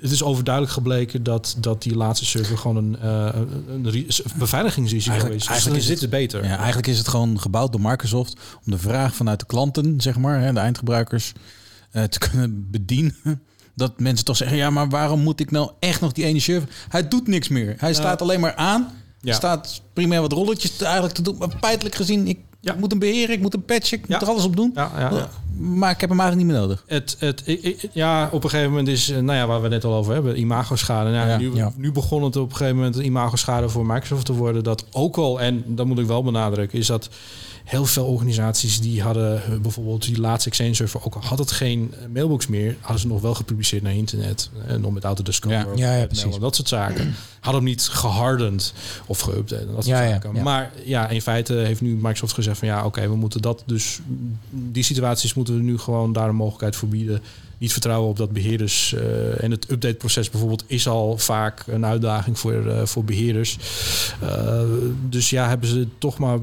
het is overduidelijk gebleken dat, dat die laatste server gewoon een, eh, een, een ri- beveiligingsrisico is. Dus dan is dit het beter. Ja, eigenlijk is het gewoon gebouwd door Microsoft om de vraag vanuit de klanten, zeg maar, hè, de eindgebruikers, eh, te kunnen bedienen. Dat mensen toch zeggen, ja, maar waarom moet ik nou echt nog die ene server? Hij doet niks meer. Hij Ja. staat alleen maar aan. Ja. Staat primair wat rolletjes te- eigenlijk te doen. Maar feitelijk gezien, ik moet hem beheren, ik moet hem patchen, ik moet er alles op doen. Ja, ja, ja. Maar ik heb hem eigenlijk niet meer nodig. Het, het, ja, op een gegeven moment is, eh, nou ja, waar we net al over hebben, imagoschade. Nou, Ja, nu, ja. nu begon het op een gegeven moment imagoschade voor Microsoft te worden. Dat ook al, en dat moet ik wel benadrukken, is dat heel veel organisaties die hadden eh, bijvoorbeeld die laatste Exchange server, ook al had het geen eh, mailbox meer, hadden ze nog wel gepubliceerd naar internet. En nog met Autodiscover. Ja, of ja, precies. mail dat soort zaken. Hadden hem niet gehardend of geüpdate. Dat soort Ja, zaken. ja. Maar ja, in feite heeft nu Microsoft gezegd van ja, oké, we moeten dat dus, die situaties moeten we nu gewoon daar een mogelijkheid voor bieden. Niet vertrouwen op dat beheerders eh, en het updateproces bijvoorbeeld is al vaak een uitdaging voor, eh, voor beheerders. Eh, dus ja, hebben ze toch maar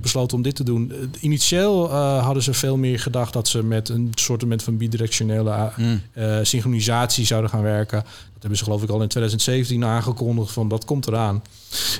besloten om dit te doen. Initieel hadden ze veel meer gedacht dat ze met een soort van bidirectionele Mm. synchronisatie zouden gaan werken. Dat hebben ze geloof ik al in 2017 aangekondigd van dat komt eraan.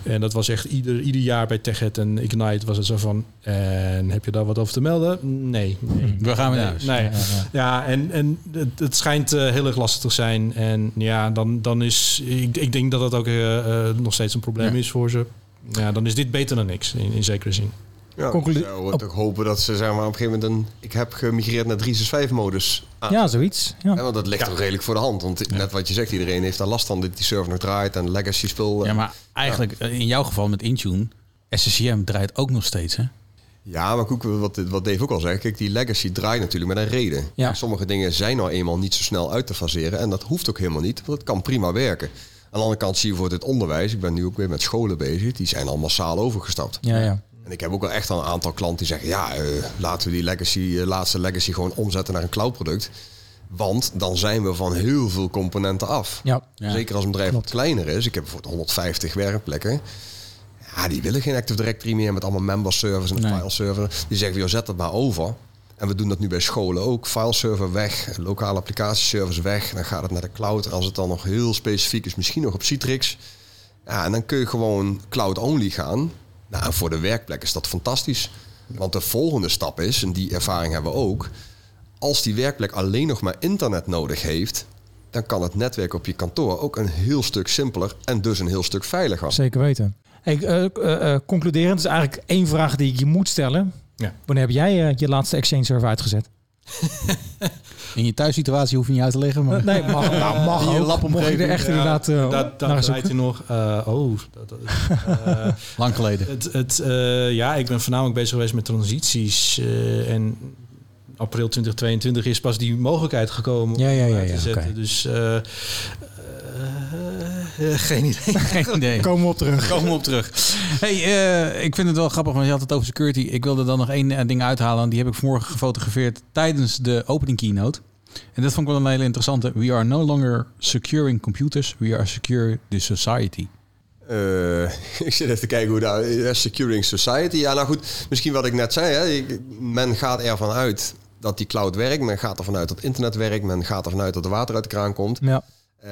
En dat was echt ieder, ieder jaar bij TechEd en Ignite was het zo van... En heb je daar wat over te melden? Nee. nee We gaan weer naar huis. Nee. Ja, Ja, ja. en, en het, het schijnt eh, heel erg lastig te zijn. En ja, dan, dan is... Ik, ik denk dat dat ook eh, eh, nog steeds een probleem is voor ze. Ja, dan is dit beter dan niks, in, in zekere zin. Ja, Conclu- ik zou toch hopen dat ze zeg maar, op een gegeven moment een... Ik heb gemigreerd naar 365-modus. Ja, zoiets. Ja. want dat ligt toch redelijk voor de hand. Want net wat je zegt, iedereen heeft daar last van dat die server nog draait en legacy spul. Ja, maar eigenlijk eh, in jouw geval met Intune, SCCM draait ook nog steeds, hè? Ja, maar ook wat, wat Dave ook al zei, kijk, die legacy draait natuurlijk met een reden. Ja. Sommige dingen zijn nou eenmaal niet zo snel uit te faseren en dat hoeft ook helemaal niet, want het kan prima werken. Aan de andere kant zie je voor het onderwijs, ik ben nu ook weer met scholen bezig, die zijn al massaal overgestapt. Ja, ja. En ik heb ook wel echt al een aantal klanten die zeggen, ja, eh, laten we die legacy, eh, laatste legacy gewoon omzetten naar een cloudproduct. Want dan zijn we van heel veel componenten af. Ja. Ja. Zeker als een bedrijf wat kleiner is. Ik heb bijvoorbeeld 150 werkplekken. Ja, die willen geen Active Directory meer met allemaal member servers en Nee. file server. Die zeggen, joh, zet dat maar over. En we doen dat nu bij scholen ook. File server weg, lokale applicatieservers weg. Dan gaat het naar de cloud. Als het dan nog heel specifiek is, misschien nog op Citrix. Ja, en dan kun je gewoon cloud-only gaan. Nou, en voor de werkplek is dat fantastisch. Want de volgende stap is, en die ervaring hebben we ook... als die werkplek alleen nog maar internet nodig heeft... dan kan het netwerk op je kantoor ook een heel stuk simpeler... en dus een heel stuk veiliger. Zeker weten. Hey, eh, eh, eh, concluderend is eigenlijk één vraag die ik je moet stellen. Ja. Wanneer heb jij je laatste Exchange server uitgezet? In je thuissituatie hoef je niet uit te leggen, maar... Nee, mag, nou, mag je lapomgeving. Mocht je er echt inderdaad eh, dat, dat naar zoeken. nog. eh, oh, dat, dat- eh, Lang geleden. Het, het, eh, ja, ik ben voornamelijk bezig geweest met transities. eh, en april 2022 is pas die mogelijkheid gekomen Ja, ja, om ja, uit te ja, zetten. oké. Dus eh, eh, geen idee. Geen idee. Komen we op terug. Komen we op terug. Hey, eh, ik vind het wel grappig, want je had het over security. Ik wilde dan nog één ding uithalen. En die heb ik vanmorgen gefotografeerd tijdens de opening keynote. En dat vond ik wel een hele interessante. We are no longer securing computers. We are secure the society. Eh, ik zit even te kijken hoe daar... eh, Securing Society. Ja, nou goed, misschien wat ik net zei. Hè, ik- men gaat ervan uit dat die cloud werkt. Men gaat ervan uit dat internet werkt. Men gaat ervan uit dat er water uit de kraan komt. Ja. Eh,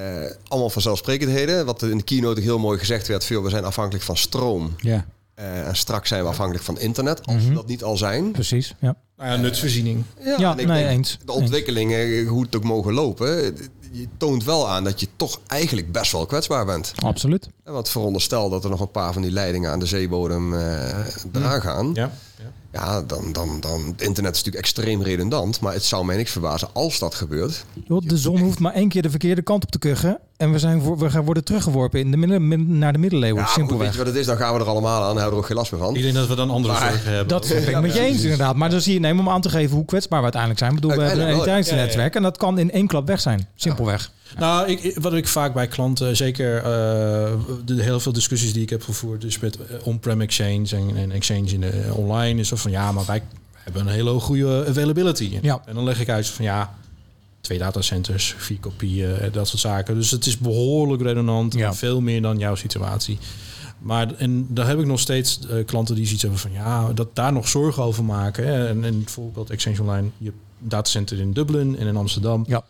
allemaal vanzelfsprekendheden. Wat in de keynote ook heel mooi gezegd werd. Veel, we zijn afhankelijk van stroom. Ja. Eh, en straks zijn we afhankelijk van internet. Als we Mhm. dat niet al zijn. Precies, ja. Nou ja, nutsvoorziening. Ja, en ik nee, denk, eens. De ontwikkelingen, hoe het ook mogen lopen. Je toont wel aan dat je toch eigenlijk best wel kwetsbaar bent. Absoluut. En wat veronderstel dat er nog een paar van die leidingen aan de zeebodem eh eraan gaan. Ja. Ja, dan, dan, dan. Het internet is natuurlijk extreem redundant. Maar het zou mij niks verbazen als dat gebeurt. De zon hoeft maar één keer de verkeerde kant op te kuchen. En we, zijn voor, we gaan worden teruggeworpen in de midden, midden- naar de middeleeuwen. Ja, maar goed, weet simpelweg. je wat het is? Dan gaan we er allemaal aan. Dan hebben we er ook geen last meer van. Ik denk dat we dan andere Maar- zorgen hebben. Dat ben ik met je eens inderdaad. Maar dan zie je, neem om aan te geven hoe kwetsbaar we uiteindelijk zijn. Ik bedoel, we hebben een elektriciteitsnetwerk en dat kan in één klap weg zijn. Simpelweg. Nou, ik, wat ik vaak bij klanten, zeker eh, de heel veel discussies die ik heb gevoerd, dus met eh, on-prem exchange en, en exchange in de, eh, online, is zo van ja, maar wij hebben een hele goede availability. Ja. En dan leg ik uit van ja, twee datacenters, vier kopieën, eh, dat soort zaken. Dus het is behoorlijk redundant, Ja. veel meer dan jouw situatie. Maar en daar heb ik nog steeds eh, klanten die zoiets hebben van ja, dat daar nog zorgen over maken. Hè. En, en bijvoorbeeld Exchange Online, je datacenter in Dublin en in Amsterdam. Ja.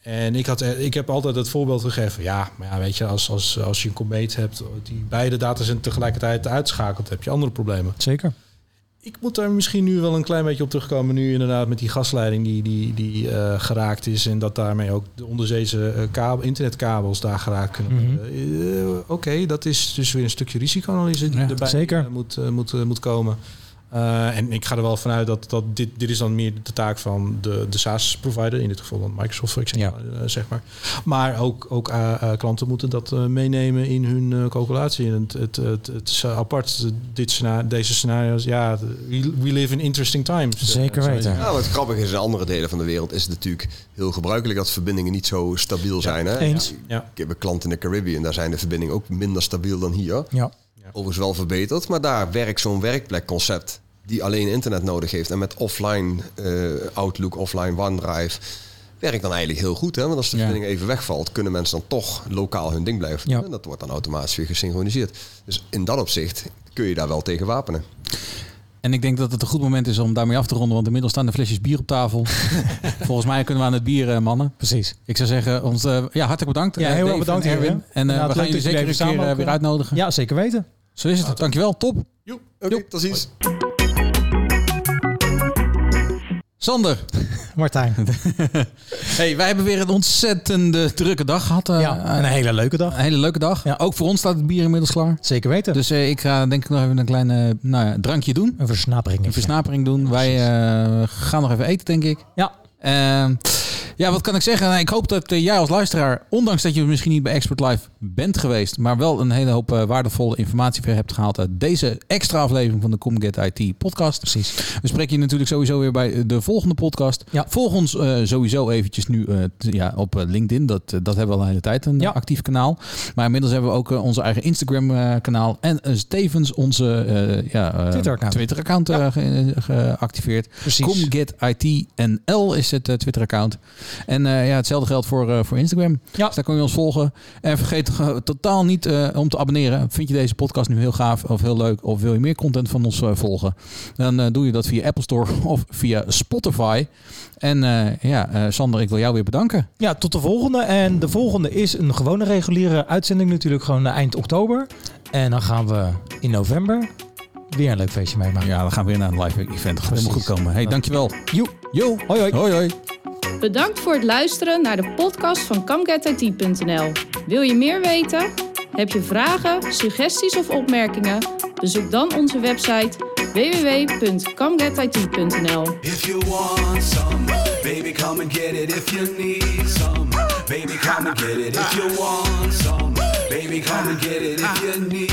En ik, had, eh, ik heb altijd het voorbeeld gegeven. Ja, maar ja, weet je, als, als, als je een komeet hebt die beide datacenters tegelijkertijd uitschakelt, heb je andere problemen. Zeker. Ik moet daar misschien nu wel een klein beetje op terugkomen. Nu inderdaad met die gasleiding die, die, die eh, geraakt is. En dat daarmee ook de onderzeese eh, kabel, internetkabels daar geraakt kunnen Mhm. worden. Eh, Oké, dat is dus weer een stukje risicoanalyse die erbij zeker. eh, moet, moet, moet komen. Eh, en ik ga er wel vanuit dat, dat dit, dit is dan meer de taak van de, de SaaS-provider, in dit geval dan Microsoft, voor example, eh, zeg maar. Maar ook, ook eh, eh, klanten moeten dat eh, meenemen in hun eh, calculatie. En het, het, het, het is apart, dit scena- deze scenario's. Ja, we, live in interesting times. Zeker weten. Ja, wat grappig is, in andere delen van de wereld is het natuurlijk heel gebruikelijk dat verbindingen niet zo stabiel zijn. Hè? eens. Ja. Ik heb een klant in de Caribbean, daar zijn de verbindingen ook minder stabiel dan hier. Ja. Overigens wel verbeterd, maar daar werkt zo'n werkplekconcept die alleen internet nodig heeft. En met offline eh, Outlook, offline OneDrive, werkt dan eigenlijk heel goed. Hè? Want als de Ja. verbinding even wegvalt, kunnen mensen dan toch lokaal hun ding blijven doen. Ja. En dat wordt dan automatisch weer gesynchroniseerd. Dus in dat opzicht kun je daar wel tegen wapenen. En ik denk dat het een goed moment is om daarmee af te ronden, want inmiddels staan de flesjes bier op tafel. Volgens mij kunnen we aan het bier, eh, mannen. Precies. Ik zou zeggen, ons, eh, ja, hartelijk bedankt. Ja, heel erg bedankt, en Erwin. En eh, we gaan jullie zeker een keer weer uitnodigen. Ja, zeker weten. Zo is het. Dankjewel, top. Oké, tot ziens. Sander. Martijn. hey, wij hebben weer een ontzettende drukke dag gehad. eh, Ja, een hele leuke dag. Een hele leuke dag. Ja. Ook voor ons staat het bier inmiddels klaar. Zeker weten. Dus eh, ik ga denk ik nog even een klein nou ja, drankje doen. Een versnapering. Een versnapering doen. Wij eh, gaan nog even eten, denk ik. Ja. Ehm, ja, wat kan ik zeggen? Nou, ik hoop dat eh, jij als luisteraar, ondanks dat je misschien niet bij Expert Live bent geweest, maar wel een hele hoop eh, waardevolle informatie weer hebt gehaald uit deze extra aflevering van de Comget IT podcast. Precies. We spreken je natuurlijk sowieso weer bij de volgende podcast. Ja. Volg ons eh, sowieso eventjes nu eh, ja, op eh, LinkedIn. Dat, eh, dat hebben we al de hele tijd een Ja. eh, actief kanaal. Maar inmiddels hebben we ook eh, onze eigen Instagram eh, kanaal. En eh, tevens onze eh, ja, eh, Twitter-account. Twitter-account eh, ge- geactiveerd. Precies. ComGetITNL is het eh, Twitter-account. En eh, ja, hetzelfde geldt voor, eh, voor Instagram. Ja. Dus daar kun je ons volgen. En vergeet totaal niet om te abonneren. Vind je deze podcast nu heel gaaf of heel leuk? Of wil je meer content van ons volgen? Dan doe je dat via Apple Store of via Spotify. En ja, Sander, ik wil jou weer bedanken. Ja, tot de volgende. En de volgende is een gewone reguliere uitzending natuurlijk gewoon eind oktober. En dan gaan we in november weer een leuk feestje meemaken. Ja, dan gaan we weer naar een live event. Dat gaat helemaal goed komen. Hey, dankjewel. Joe. Yo. Hoi hoi. Hoi hoi. Bedankt voor het luisteren naar de podcast van CamGetIT.nl. Wil je meer weten? Heb je vragen, suggesties of opmerkingen? Bezoek dan onze website www.camgetit.nl. If you want some, baby, come and get it. If you need some, baby, come and get it. If you want some, baby, come and get it. If you need,